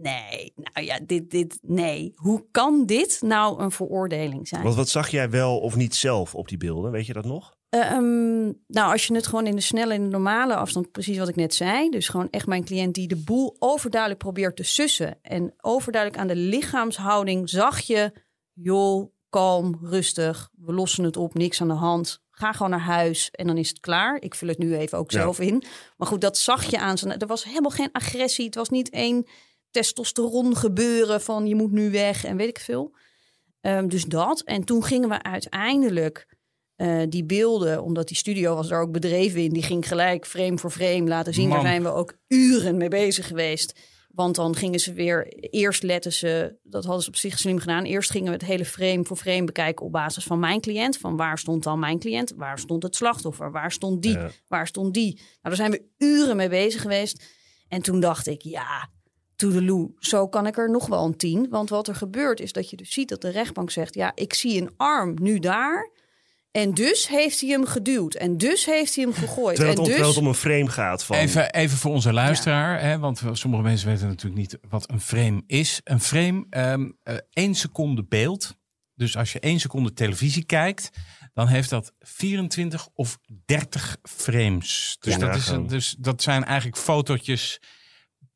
nee, nou ja, dit, dit, nee. Hoe kan dit nou een veroordeling zijn? Want wat zag jij wel of niet zelf op die beelden? Weet je dat nog? Eh, ehm, nou, als je het gewoon in de snelle en de normale afstand, precies wat ik net zei. Dus gewoon echt mijn cliënt die de boel overduidelijk probeert te sussen. En overduidelijk aan de lichaamshouding zag je, joh, kalm, rustig. We lossen het op, niks aan de hand. Ga gewoon naar huis en dan is het klaar. Ik vul het nu even ook Ja. zelf in. Maar goed, dat zag je aan zijn. Er was helemaal geen agressie. Het was niet één testosteron gebeuren van je moet nu weg en weet ik veel. Ehm, dus dat. En toen gingen we uiteindelijk eh, die beelden, omdat die studio was daar ook bedreven in, die ging gelijk frame voor frame laten zien. Man. Daar zijn we ook uren mee bezig geweest. Want dan gingen ze weer, eerst letten ze, dat hadden ze op zich slim gedaan. Eerst gingen we het hele frame voor frame bekijken op basis van mijn cliënt. Van waar stond dan mijn cliënt? Waar stond het slachtoffer? Waar stond die? Ja. Waar stond die? Nou, daar zijn we uren mee bezig geweest. En toen dacht ik, ja, toedeloe, zo kan ik er nog wel een tien. Want wat er gebeurt is dat je dus ziet dat de rechtbank zegt... ja, ik zie een arm nu daar... En dus heeft hij hem geduwd. En dus heeft hij hem gegooid. Terwijl het, en om, dus... het om een frame gaat van... Even, even voor onze luisteraar, hè, want sommige mensen weten natuurlijk niet wat een frame is. Een frame, ehm eh, één seconde beeld. Dus als je één seconde televisie kijkt, dan heeft dat 24 of 30 frames. Dus, Ja, dat, is, dus dat zijn eigenlijk fotootjes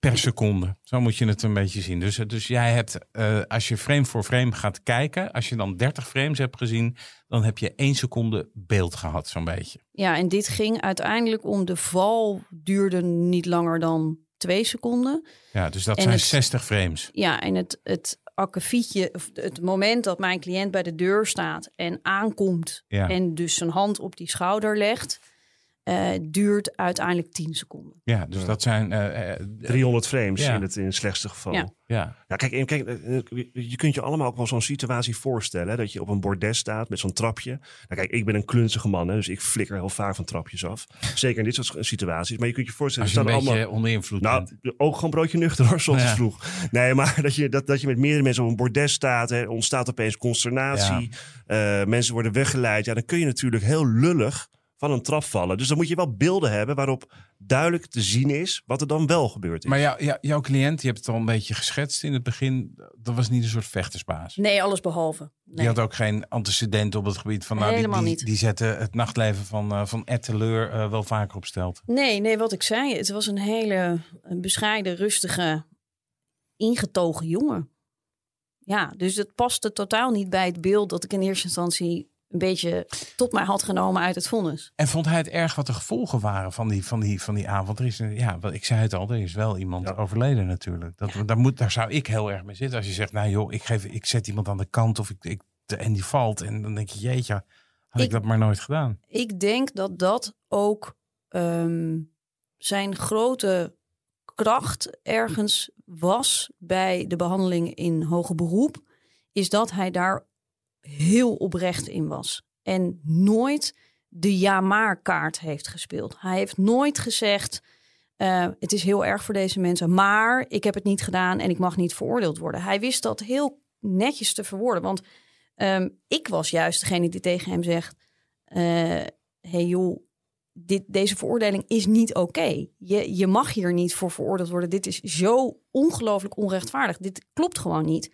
per seconde. Zo moet je het een beetje zien. Dus, dus jij hebt, eh, als je frame voor frame gaat kijken, als je dan 30 frames hebt gezien, dan heb je één seconde beeld gehad, zo'n beetje. Ja, en dit ging uiteindelijk om de val duurde niet langer dan twee seconden. Ja, dus dat En zijn het- 60 frames. Ja, en het, het akkefietje, of het moment dat mijn cliënt bij de deur staat en aankomt Ja. en dus zijn hand op die schouder legt, eh, duurt uiteindelijk 10 seconden. Ja, dus dat zijn. eh, eh, 300 frames Ja. in, het, in het slechtste geval. Ja. ja. Ja, kijk, kijk, eh, eh, je kunt je allemaal ook wel zo'n situatie voorstellen. Hè, dat je op een bordes staat met zo'n trapje. Nou, kijk, ik ben een klunzige man, hè, dus ik flikker heel vaak van trapjes af. Zeker in dit soort situaties. Maar je kunt je voorstellen, Als je er een staan beetje allemaal... onder invloed Nou, bent. ook gewoon broodje nuchter hoor, soms Ja. vroeg. Nee, maar dat je, dat, dat je met meerdere mensen op een bordes staat. Hè, ontstaat opeens consternatie. eh, mensen worden weggeleid. Ja, dan kun je natuurlijk heel lullig van een trap vallen. Dus dan moet je wel beelden hebben waarop duidelijk te zien is wat er dan wel gebeurd is. Maar jou- jou- jouw cliënt, je hebt het al een beetje geschetst in het begin. Dat was niet een soort vechtersbaas. Nee, alles behalve. Die Nee. had ook geen antecedenten op het gebied van. Nou, die, Helemaal die, niet. die zetten het nachtleven van, eh van Etteleur eh, wel vaker op stelt. Nee, nee, wat ik zei, het was een hele een bescheiden, rustige, ingetogen jongen. Ja, dus het paste totaal niet bij het beeld dat ik in eerste instantie een beetje tot mij had genomen uit het vonnis. En vond hij het erg wat de gevolgen waren van die, van die, van die avond? Er is, een- ja, wat ik zei het al, er is wel iemand Ja. overleden natuurlijk. Dat, daar, moet, daar zou ik heel erg mee zitten. Als je zegt, nou joh, ik, geef, ik zet iemand aan de kant of ik, ik, en die valt. En dan denk je, jeetje, had ik, Ik- dat maar nooit gedaan. Ik denk dat dat ook ehm, zijn grote kracht ergens was bij de behandeling in hoger beroep, is dat hij daar heel oprecht in was. En nooit de ja-maar kaart heeft gespeeld. Hij heeft nooit gezegd, Uh, het is heel erg voor deze mensen, maar ik heb het niet gedaan en ik mag niet veroordeeld worden. Hij wist dat heel netjes te verwoorden, want um, ik was juist degene die tegen hem zegt: uh, hey joh, dit, deze veroordeling is niet oké. Je, je mag hier niet voor veroordeeld worden. Dit is zo ongelooflijk onrechtvaardig. Dit klopt gewoon niet.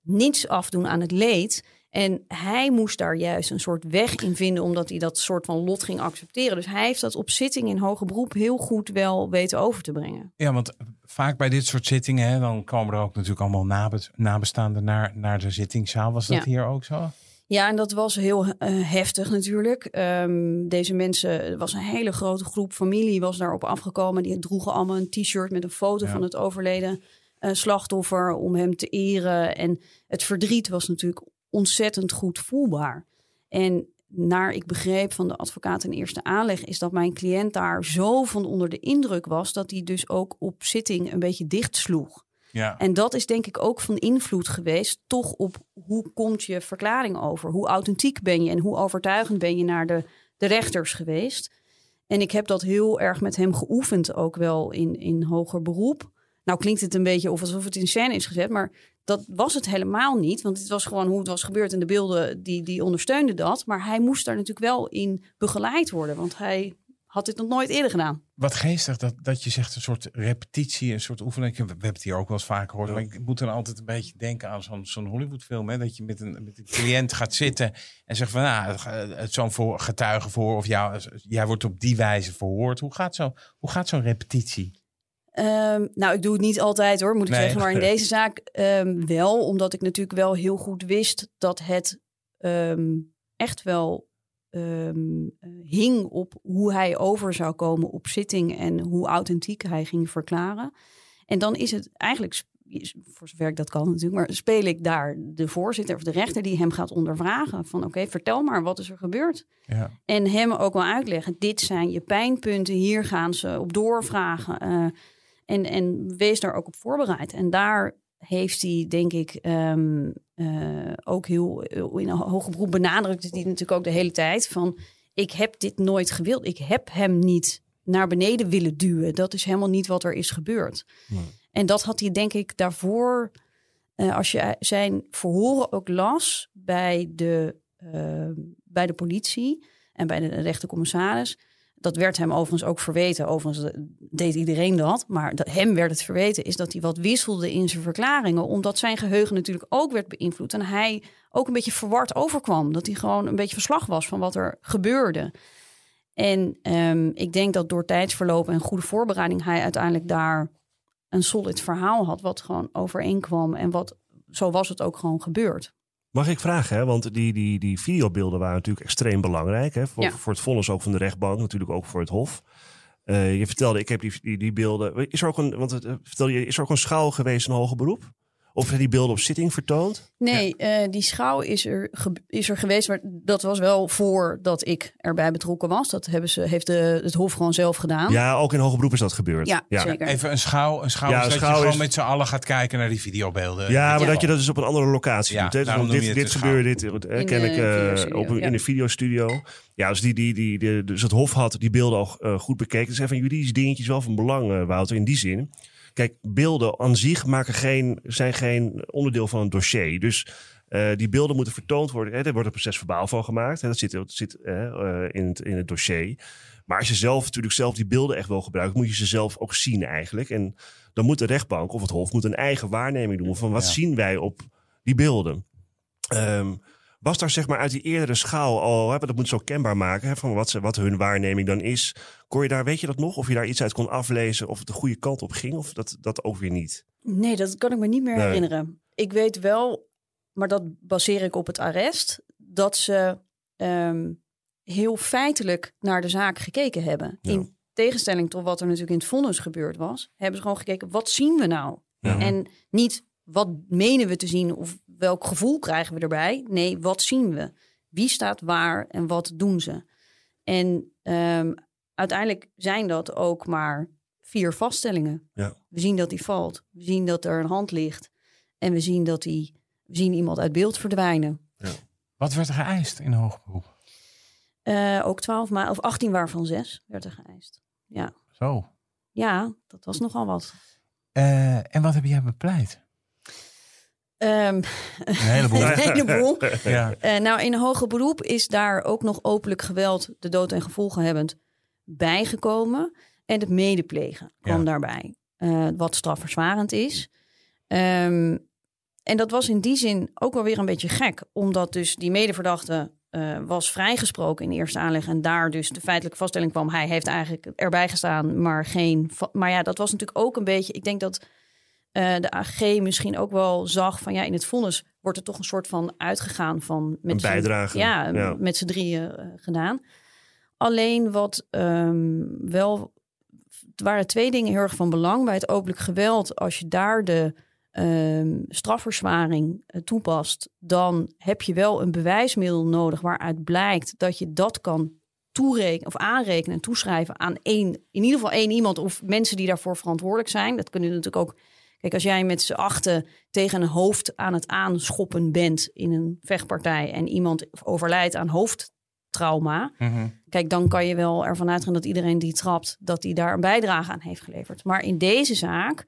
Niets afdoen aan het leed. En hij moest daar juist een soort weg in vinden, omdat hij dat soort van lot ging accepteren. Dus hij heeft dat op zitting in hoger beroep heel goed wel weten over te brengen. Ja, want vaak bij dit soort zittingen, hè, dan komen er ook natuurlijk allemaal nabestaanden naar, naar de zittingszaal. Was dat hier ook zo? Ja, en dat was heel uh, heftig natuurlijk. Um, deze mensen, er was een hele grote groep familie was daarop afgekomen. Die droegen allemaal een t-shirt met een foto van het overleden uh, slachtoffer om hem te eren. En het verdriet was natuurlijk ontzettend goed voelbaar. En naar ik begreep van de advocaat in eerste aanleg, is dat mijn cliënt daar zo van onder de indruk was dat hij dus ook op zitting een beetje dichtsloeg. Ja. En dat is denk ik ook van invloed geweest, toch op hoe komt je verklaring over? Hoe authentiek ben je en hoe overtuigend ben je naar de, de rechters geweest? En ik heb dat heel erg met hem geoefend, ook wel in, in hoger beroep. Nou klinkt het een beetje of alsof het in scène is gezet, maar dat was het helemaal niet. Want het was gewoon hoe het was gebeurd en de beelden die, die ondersteunden dat. Maar hij moest daar natuurlijk wel in begeleid worden, want hij had dit nog nooit eerder gedaan. Wat geestig dat, dat je zegt een soort repetitie, een soort oefening. We, hebben het hier ook wel eens vaker gehoord. Maar ik moet dan altijd een beetje denken aan zo'n zo'n Hollywoodfilm. Hè? Dat je met een, met een cliënt gaat zitten en zegt van nou, het zo'n voor, getuige voor of jou, jij wordt op die wijze verhoord. Hoe gaat zo'n zo'n repetitie? Um, nou, ik doe het niet altijd hoor, moet ik zeggen. Maar in deze zaak um, wel, omdat ik natuurlijk wel heel goed wist dat het um, echt wel hing op hoe hij over zou komen op zitting en hoe authentiek hij ging verklaren. En dan is het eigenlijk, voor zover ik dat kan natuurlijk, maar speel ik daar de voorzitter of de rechter die hem gaat ondervragen. Van oké, vertel maar, wat is er gebeurd? Ja. En hem ook wel uitleggen, dit zijn je pijnpunten, hier gaan ze op doorvragen. Uh, en, en wees daar ook op voorbereid. En daar heeft hij, denk ik, um, uh, ook heel in een hoge beroep benadrukt hij natuurlijk ook de hele tijd van ik heb dit nooit gewild. Ik heb hem niet naar beneden willen duwen. Dat is helemaal niet wat er is gebeurd. En dat had hij, denk ik, daarvoor, uh, als je zijn verhoren ook las bij de, uh, bij de politie en bij de rechtercommissaris dat werd hem overigens ook verweten. Overigens deed iedereen dat. Maar hem werd het verweten is dat hij wat wisselde in zijn verklaringen. Omdat zijn geheugen natuurlijk ook werd beïnvloed. En hij ook een beetje verward overkwam. Dat hij gewoon een beetje verslag was van wat er gebeurde. En um, ik denk dat door tijdsverloop en goede voorbereiding hij uiteindelijk daar een solid verhaal had. Wat gewoon overeenkwam. En wat zo was het ook gewoon gebeurd. Mag ik vragen, hè? want die, die, die videobeelden waren natuurlijk extreem belangrijk. Hè? Voor, voor het vonnis ook van de rechtbank, natuurlijk ook voor het Hof. Uh, je vertelde, ik heb die, die, die beelden. Is er ook een, want het, eh, vertel je, is er ook een schaal geweest in hoger beroep? Of die beelden op zitting vertoond? Nee, ja. uh, die schouw is er, is er geweest, maar dat was wel voordat ik erbij betrokken was. Dat hebben ze, heeft de, het Hof gewoon zelf gedaan. Ja, ook in hoger beroep is dat gebeurd. Ja, ja. zeker. Even een schouw. Een schouw ja, is dat schouw je gewoon met z'n allen gaat kijken naar die videobeelden. Ja, maar dat je dat dus op een andere locatie doet. Hè? Dus dit dit gebeurde, dit uh, ken ik uh, op, in de videostudio. Ja, dus, die, die, die, die, dus het Hof had die beelden al goed bekeken. Dus even juridische dingetjes wel van belang, Wouter, in die zin. Kijk, beelden aan zich maken geen, zijn geen onderdeel van een dossier. Dus uh, die beelden moeten vertoond worden. Hè, er wordt een proces verbaal van gemaakt. Hè, dat zit, dat zit uh, in, het, in het dossier. Maar als je zelf natuurlijk zelf die beelden echt wil gebruiken, moet je ze zelf ook zien eigenlijk. En dan moet de rechtbank of het hof moet een eigen waarneming doen van wat ja. zien wij op die beelden. Um, was daar zeg maar uit die eerdere schaal al, hè, dat moet zo kenbaar maken, hè, van wat, ze, wat hun waarneming dan is. Kon je daar, weet je dat nog, of je daar iets uit kon aflezen, of het de goede kant op ging, of dat, dat ook weer niet? Nee, dat kan ik me niet meer nee. herinneren. Ik weet wel, maar dat baseer ik op het arrest, dat ze um, heel feitelijk naar de zaak gekeken hebben. Ja. In tegenstelling tot wat er natuurlijk in het vonnis gebeurd was, hebben ze gewoon gekeken, wat zien we nou? Ja. En niet wat menen we te zien of welk gevoel krijgen we erbij? Nee, wat zien we? Wie staat waar en wat doen ze? En um, uiteindelijk zijn dat ook maar vier vaststellingen. Ja. We zien dat hij valt. We zien dat er een hand ligt. En we zien dat hij, we zien iemand uit beeld verdwijnen. Ja. Wat werd er geëist in hoog beroep? Uh, ook 12 maanden, of 18 waarvan 6 werd er geëist. Ja. Zo. Ja, dat was nogal wat. Uh, en wat heb jij bepleit? Um, een heleboel. een heleboel. ja. Uh, nou, in hoger beroep is daar ook nog openlijk geweld, de dood en gevolgen hebbend, bijgekomen. En het medeplegen kwam ja. daarbij, uh, wat strafverzwarend is. Um, en dat was in die zin ook wel weer een beetje gek, omdat dus die medeverdachte uh, was vrijgesproken in eerste aanleg en daar dus de feitelijke vaststelling kwam, hij heeft eigenlijk erbij gestaan, maar geen. Maar ja, dat was natuurlijk ook een beetje. Ik denk dat uh, de AG misschien ook wel zag van ja, in het vonnis wordt er toch een soort van uitgegaan van met een bijdrage. Ja, ja, met z'n drieën uh, gedaan. Alleen wat um, wel. Waren twee dingen heel erg van belang bij het openlijk geweld. Als je daar de um, strafverzwaring uh, toepast, dan heb je wel een bewijsmiddel nodig waaruit blijkt dat je dat kan toerekenen of aanrekenen en toeschrijven aan één, in ieder geval één iemand of mensen die daarvoor verantwoordelijk zijn. Dat kunnen natuurlijk ook. Kijk, als jij met z'n achten tegen een hoofd aan het aanschoppen bent in een vechtpartij en iemand overlijdt aan hoofdtrauma, mm -hmm. kijk, dan kan je wel ervan uitgaan dat iedereen die trapt, dat die daar een bijdrage aan heeft geleverd. Maar in deze zaak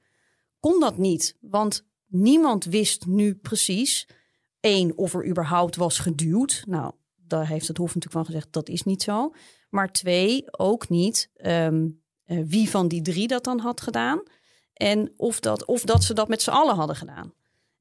kon dat niet. Want niemand wist nu precies, één, of er überhaupt was geduwd. Nou, daar heeft het Hof natuurlijk van gezegd, dat is niet zo. Maar twee, ook niet um, uh, wie van die drie dat dan had gedaan. En of dat, of dat ze dat met z'n allen hadden gedaan.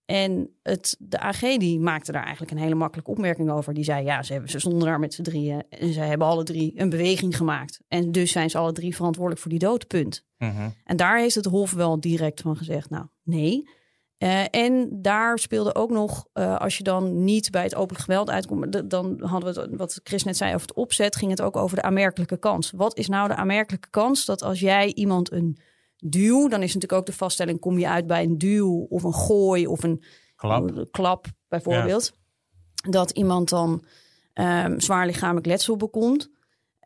En het, de AG die maakte daar eigenlijk een hele makkelijke opmerking over. Die zei, ja, ze, hebben, ze stonden daar met z'n drieën en ze hebben alle drie een beweging gemaakt. En dus zijn ze alle drie verantwoordelijk voor die doodpunt. Mm -hmm. En daar heeft het Hof wel direct van gezegd, nou, nee. Uh, en daar speelde ook nog, uh, als je dan niet bij het openlijk geweld uitkomt, dan hadden we het, wat Chris net zei over het opzet, ging het ook over de aanmerkelijke kans. Wat is nou de aanmerkelijke kans dat als jij iemand een duw, dan is natuurlijk ook de vaststelling: kom je uit bij een duw of een gooi of een klap, een klap bijvoorbeeld, ja. dat iemand dan um, zwaar lichamelijk letsel bekomt,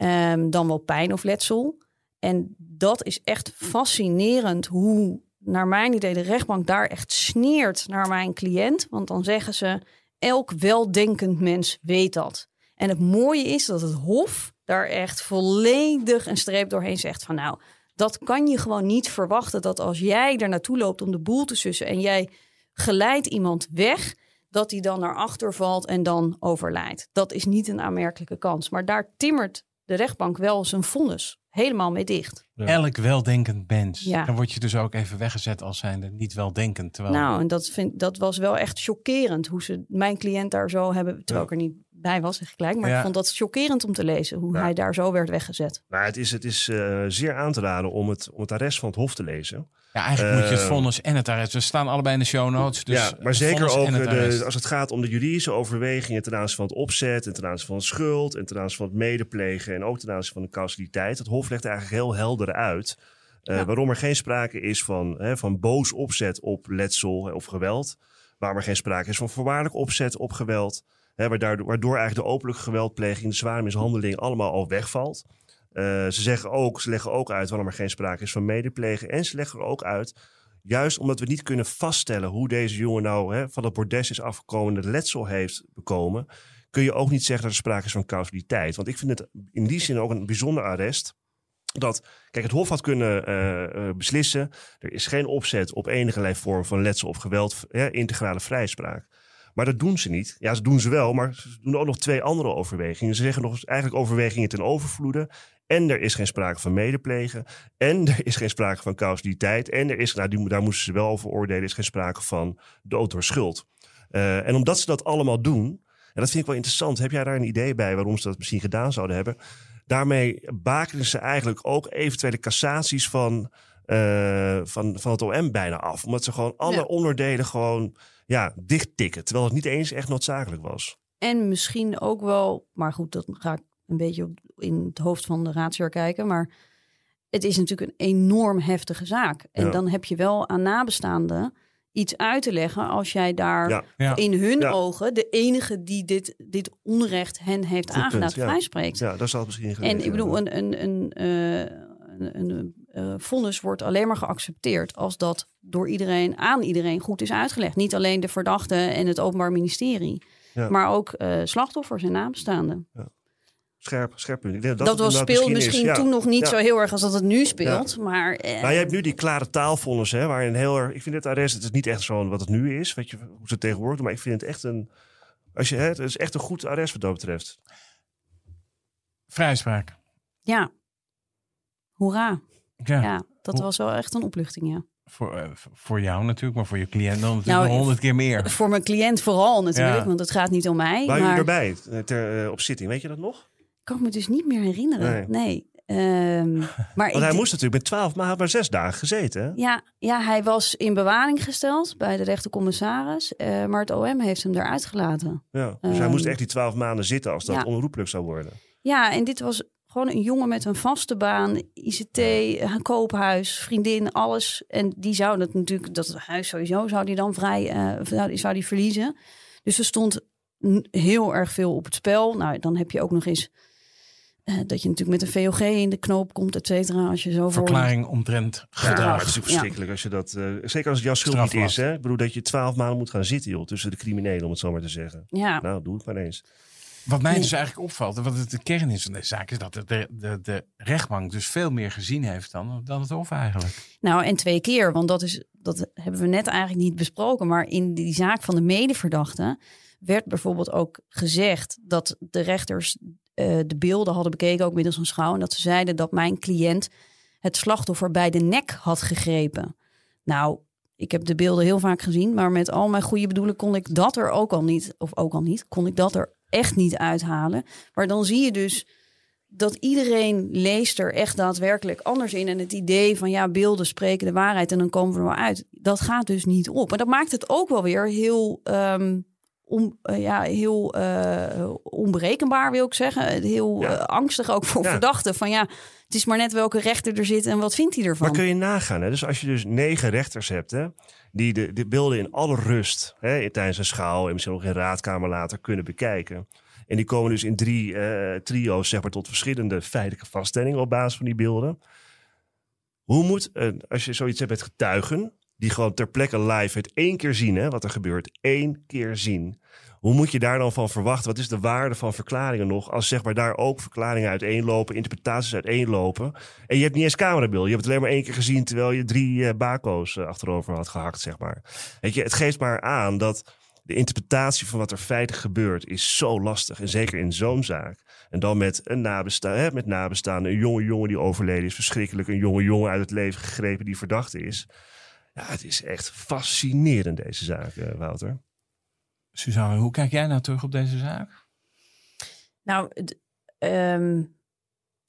um, dan wel pijn of letsel. En dat is echt fascinerend hoe, naar mijn idee, de rechtbank daar echt sneert naar mijn cliënt. Want dan zeggen ze: elk weldenkend mens weet dat. En het mooie is dat het Hof daar echt volledig een streep doorheen zegt van nou dat kan je gewoon niet verwachten dat als jij er naartoe loopt om de boel te sussen en jij geleidt iemand weg, dat hij dan naar achter valt en dan overlijdt. Dat is niet een aanmerkelijke kans. Maar daar timmert de rechtbank wel zijn vonnis helemaal mee dicht. Ja. Elk weldenkend mens. Ja. Dan word je dus ook even weggezet als zijnde niet weldenkend. Terwijl... Nou, en dat, vind, dat was wel echt chockerend hoe ze mijn cliënt daar zo hebben, terwijl ja. ik er niet bij was, zeg ik gelijk. Maar Ja. ik vond dat chockerend om te lezen hoe hij daar zo werd weggezet. Maar het is, het is eh, zeer aan te raden om het, om het arrest van het Hof te lezen. Ja, eigenlijk moet je het Eh, vonnis en het arrest. Ze staan allebei in de show notes. Dus ja, maar zeker ook de, als het gaat om de juridische overwegingen ten aanzien van het opzet, en ten aanzien van de schuld, en ten aanzien van het medeplegen en ook ten aanzien van de causaliteit. Het Hof legt eigenlijk heel helder uit eh, Ja. waarom er geen sprake is van, hè, van boos opzet op letsel of geweld. Waarom er geen sprake is van voorwaardelijk opzet op geweld. Waardoor, waardoor eigenlijk de openlijke geweldpleging, de zware mishandeling allemaal al wegvalt. Eh, ze, zeggen ook, ze leggen ook uit waarom er geen sprake is van medeplegen. En ze leggen er ook uit, juist omdat we niet kunnen vaststellen hoe deze jongen nou hè, van het bordes is afgekomen en het letsel heeft bekomen, kun je ook niet zeggen dat er sprake is van causaliteit. Want ik vind het in die zin ook een bijzonder arrest. Dat, kijk, het Hof had kunnen eh, eh, beslissen. Er is geen opzet op enige vorm van letsel of geweld, hè, integrale vrijspraak. Maar dat doen ze niet. Ja, ze doen ze wel, maar ze doen ook nog twee andere overwegingen. Ze zeggen nog eigenlijk overwegingen ten overvloede. En er is geen sprake van medeplegen. En er is geen sprake van causaliteit. En er is, nou, die, daar moesten ze wel over oordelen, is geen sprake van dood door schuld. Eh, en omdat ze dat allemaal doen, en dat vind ik wel interessant. Heb jij daar een idee bij waarom ze dat misschien gedaan zouden hebben? Daarmee bakenen ze eigenlijk ook eventuele cassaties van, eh, van, van het OM bijna af. Omdat ze gewoon alle Ja. onderdelen gewoon ja, dichttikken. Terwijl het niet eens echt noodzakelijk was. En misschien ook wel, maar goed, dat ga ik een beetje op, in het hoofd van de raadsheer kijken. Maar het is natuurlijk een enorm heftige zaak. En Ja. dan heb je wel aan nabestaanden iets uit te leggen als jij daar Ja. Ja. in hun Ja. ogen de enige die dit, dit onrecht hen heeft Goed aangedaan punt, ja. vrijspreekt. Ja, daar zal het misschien En ik bedoel, een, een, een, eh, een, een eh, vonnis wordt alleen maar geaccepteerd als dat door iedereen aan iedereen goed is uitgelegd. Niet alleen de verdachte en het Openbaar Ministerie, Ja. maar ook eh, slachtoffers en nabestaanden. scherp, scherp punt. Dat, dat, was speelde misschien, toen nog niet zo heel erg als dat het nu speelt. Maar, eh, nou, je hebt nu die klare taalvonnis, hè, waarin heel erg. Ik vind het arrest, het is niet echt zo wat het nu is, weet je, hoe ze tegenwoordig doen. Maar ik vind het echt een. Als je, het is echt een goed arrest wat dat betreft. Vrijspraak. Ja. Hoera. Ja, ja dat was wel echt een opluchting, ja. Voor, uh, voor jou natuurlijk, maar voor je cliënt dan natuurlijk nou, honderd keer meer. Voor mijn cliënt vooral natuurlijk, want het gaat niet om mij. Waar maar... je erbij ter, uh, op zitting, weet je dat nog? Kan ik me dus niet meer herinneren. Nee. nee. Um, maar Want hij moest natuurlijk met twaalf, maar hij maar zes dagen gezeten. Hè? Ja, ja, hij was in bewaring gesteld bij de rechtercommissaris. Uh, maar het OM heeft hem eruit gelaten. Ja, dus um, hij moest echt die twaalf maanden zitten als dat ja. onroepelijk zou worden. Ja, en dit was gewoon een jongen met een vaste baan, ICT, een koophuis, vriendin, alles. En die zou dat natuurlijk, dat huis sowieso, zou die dan vrij, uh, zou die verliezen. Dus er stond heel erg veel op het spel. Nou, dan heb je ook nog eens uh, dat je natuurlijk met een VOG in de knoop komt, et cetera. Als je zo Verklaring voor... omtrent gedrag. Ja, het is verschrikkelijk ja. als je dat, uh, zeker als het jouw schuld niet is. Hè? Ik bedoel dat je twaalf maanden moet gaan zitten, joh, tussen de criminelen, om het zo maar te zeggen. Ja. Nou, doe het maar eens. Wat mij dus eigenlijk opvalt, wat het de kern is van deze zaak, is dat de, de, de rechtbank dus veel meer gezien heeft dan, dan het Hof eigenlijk. Nou, en twee keer, want dat, is, dat hebben we net eigenlijk niet besproken. Maar in die zaak van de medeverdachte werd bijvoorbeeld ook gezegd dat de rechters uh, de beelden hadden bekeken, ook middels een schouw. En dat ze zeiden dat mijn cliënt het slachtoffer bij de nek had gegrepen. Nou, ik heb de beelden heel vaak gezien, maar met al mijn goede bedoelen kon ik dat er ook al niet, of ook al niet, kon ik dat er echt niet uithalen. Maar dan zie je dus dat iedereen leest er echt daadwerkelijk anders in. En het idee van ja, beelden spreken de waarheid en dan komen we er wel uit. Dat gaat dus niet op. En dat maakt het ook wel weer heel, um, om, uh, ja, heel uh, onberekenbaar, wil ik zeggen. Heel ja. uh, angstig ook voor ja. verdachten. Van ja, het is maar net welke rechter er zit en wat vindt hij ervan. Maar kun je nagaan. Hè? Dus als je dus negen rechters hebt, hè, die de, de beelden in alle rust hè, tijdens een schouw en misschien nog in raadkamer later kunnen bekijken. En die komen dus in drie uh, trio's zeg maar, tot verschillende feitelijke vaststellingen op basis van die beelden. Hoe moet, als je zoiets hebt met getuigen, die gewoon ter plekke live het één keer zien, hè, wat er gebeurt, één keer zien. Hoe moet je daar dan van verwachten? Wat is de waarde van verklaringen nog? Als zeg maar daar ook verklaringen uiteenlopen, interpretaties uiteenlopen. En je hebt niet eens camerabeeld. Je hebt het alleen maar één keer gezien terwijl je drie uh, bako's uh, achterover had gehakt, zeg maar. Weet je, het geeft maar aan dat de interpretatie van wat er feitelijk gebeurt is zo lastig. En zeker in zo'n zaak. En dan met een nabestaan, met nabestaande, een jonge jongen die overleden is, verschrikkelijk. Een jonge jongen uit het leven gegrepen die verdachte is. Ja, het is echt fascinerend deze zaak, uh, Wouter. Suzanne, hoe kijk jij nou terug op deze zaak? Nou, um,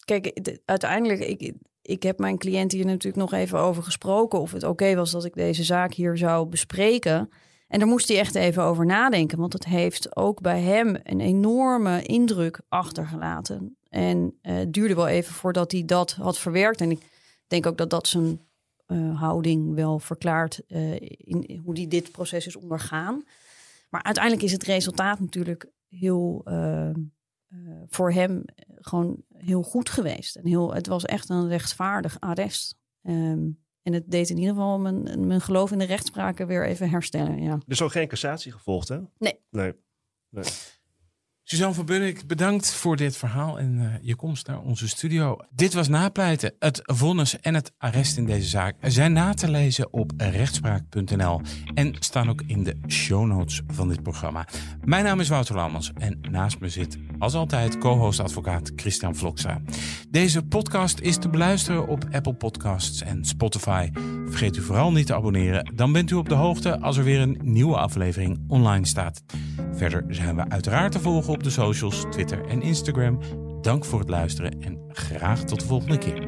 kijk, uiteindelijk, ik, ik heb mijn cliënt hier natuurlijk nog even over gesproken of het oké was dat ik deze zaak hier zou bespreken. En daar moest hij echt even over nadenken, want het heeft ook bij hem een enorme indruk achtergelaten. En uh, het duurde wel even voordat hij dat had verwerkt. En ik denk ook dat dat zijn houding wel verklaart uh, in, hoe hij dit proces is ondergaan. Maar uiteindelijk is het resultaat natuurlijk heel uh, voor hem gewoon heel goed geweest. En heel, het was echt een rechtvaardig arrest. Um, en het deed in ieder geval mijn, mijn geloof in de rechtspraken weer even herstellen. Ja. Dus ook geen cassatie gevolgd, hè? Nee. Nee. nee. Suzanne van Bunnik, bedankt voor dit verhaal en uh, je komst naar onze studio. Dit was Napleiten. Het vonnis en het arrest in deze zaak zijn na te lezen op rechtspraak.nl en staan ook in de show notes van dit programma. Mijn naam is Wouter Lammers en naast me zit als altijd co-host advocaat Christian Vlokstra. Deze podcast is te beluisteren op Apple Podcasts en Spotify. Vergeet u vooral niet te abonneren, dan bent u op de hoogte als er weer een nieuwe aflevering online staat. Verder zijn we uiteraard te volgen op de socials, Twitter en Instagram. Dank voor het luisteren en graag tot de volgende keer.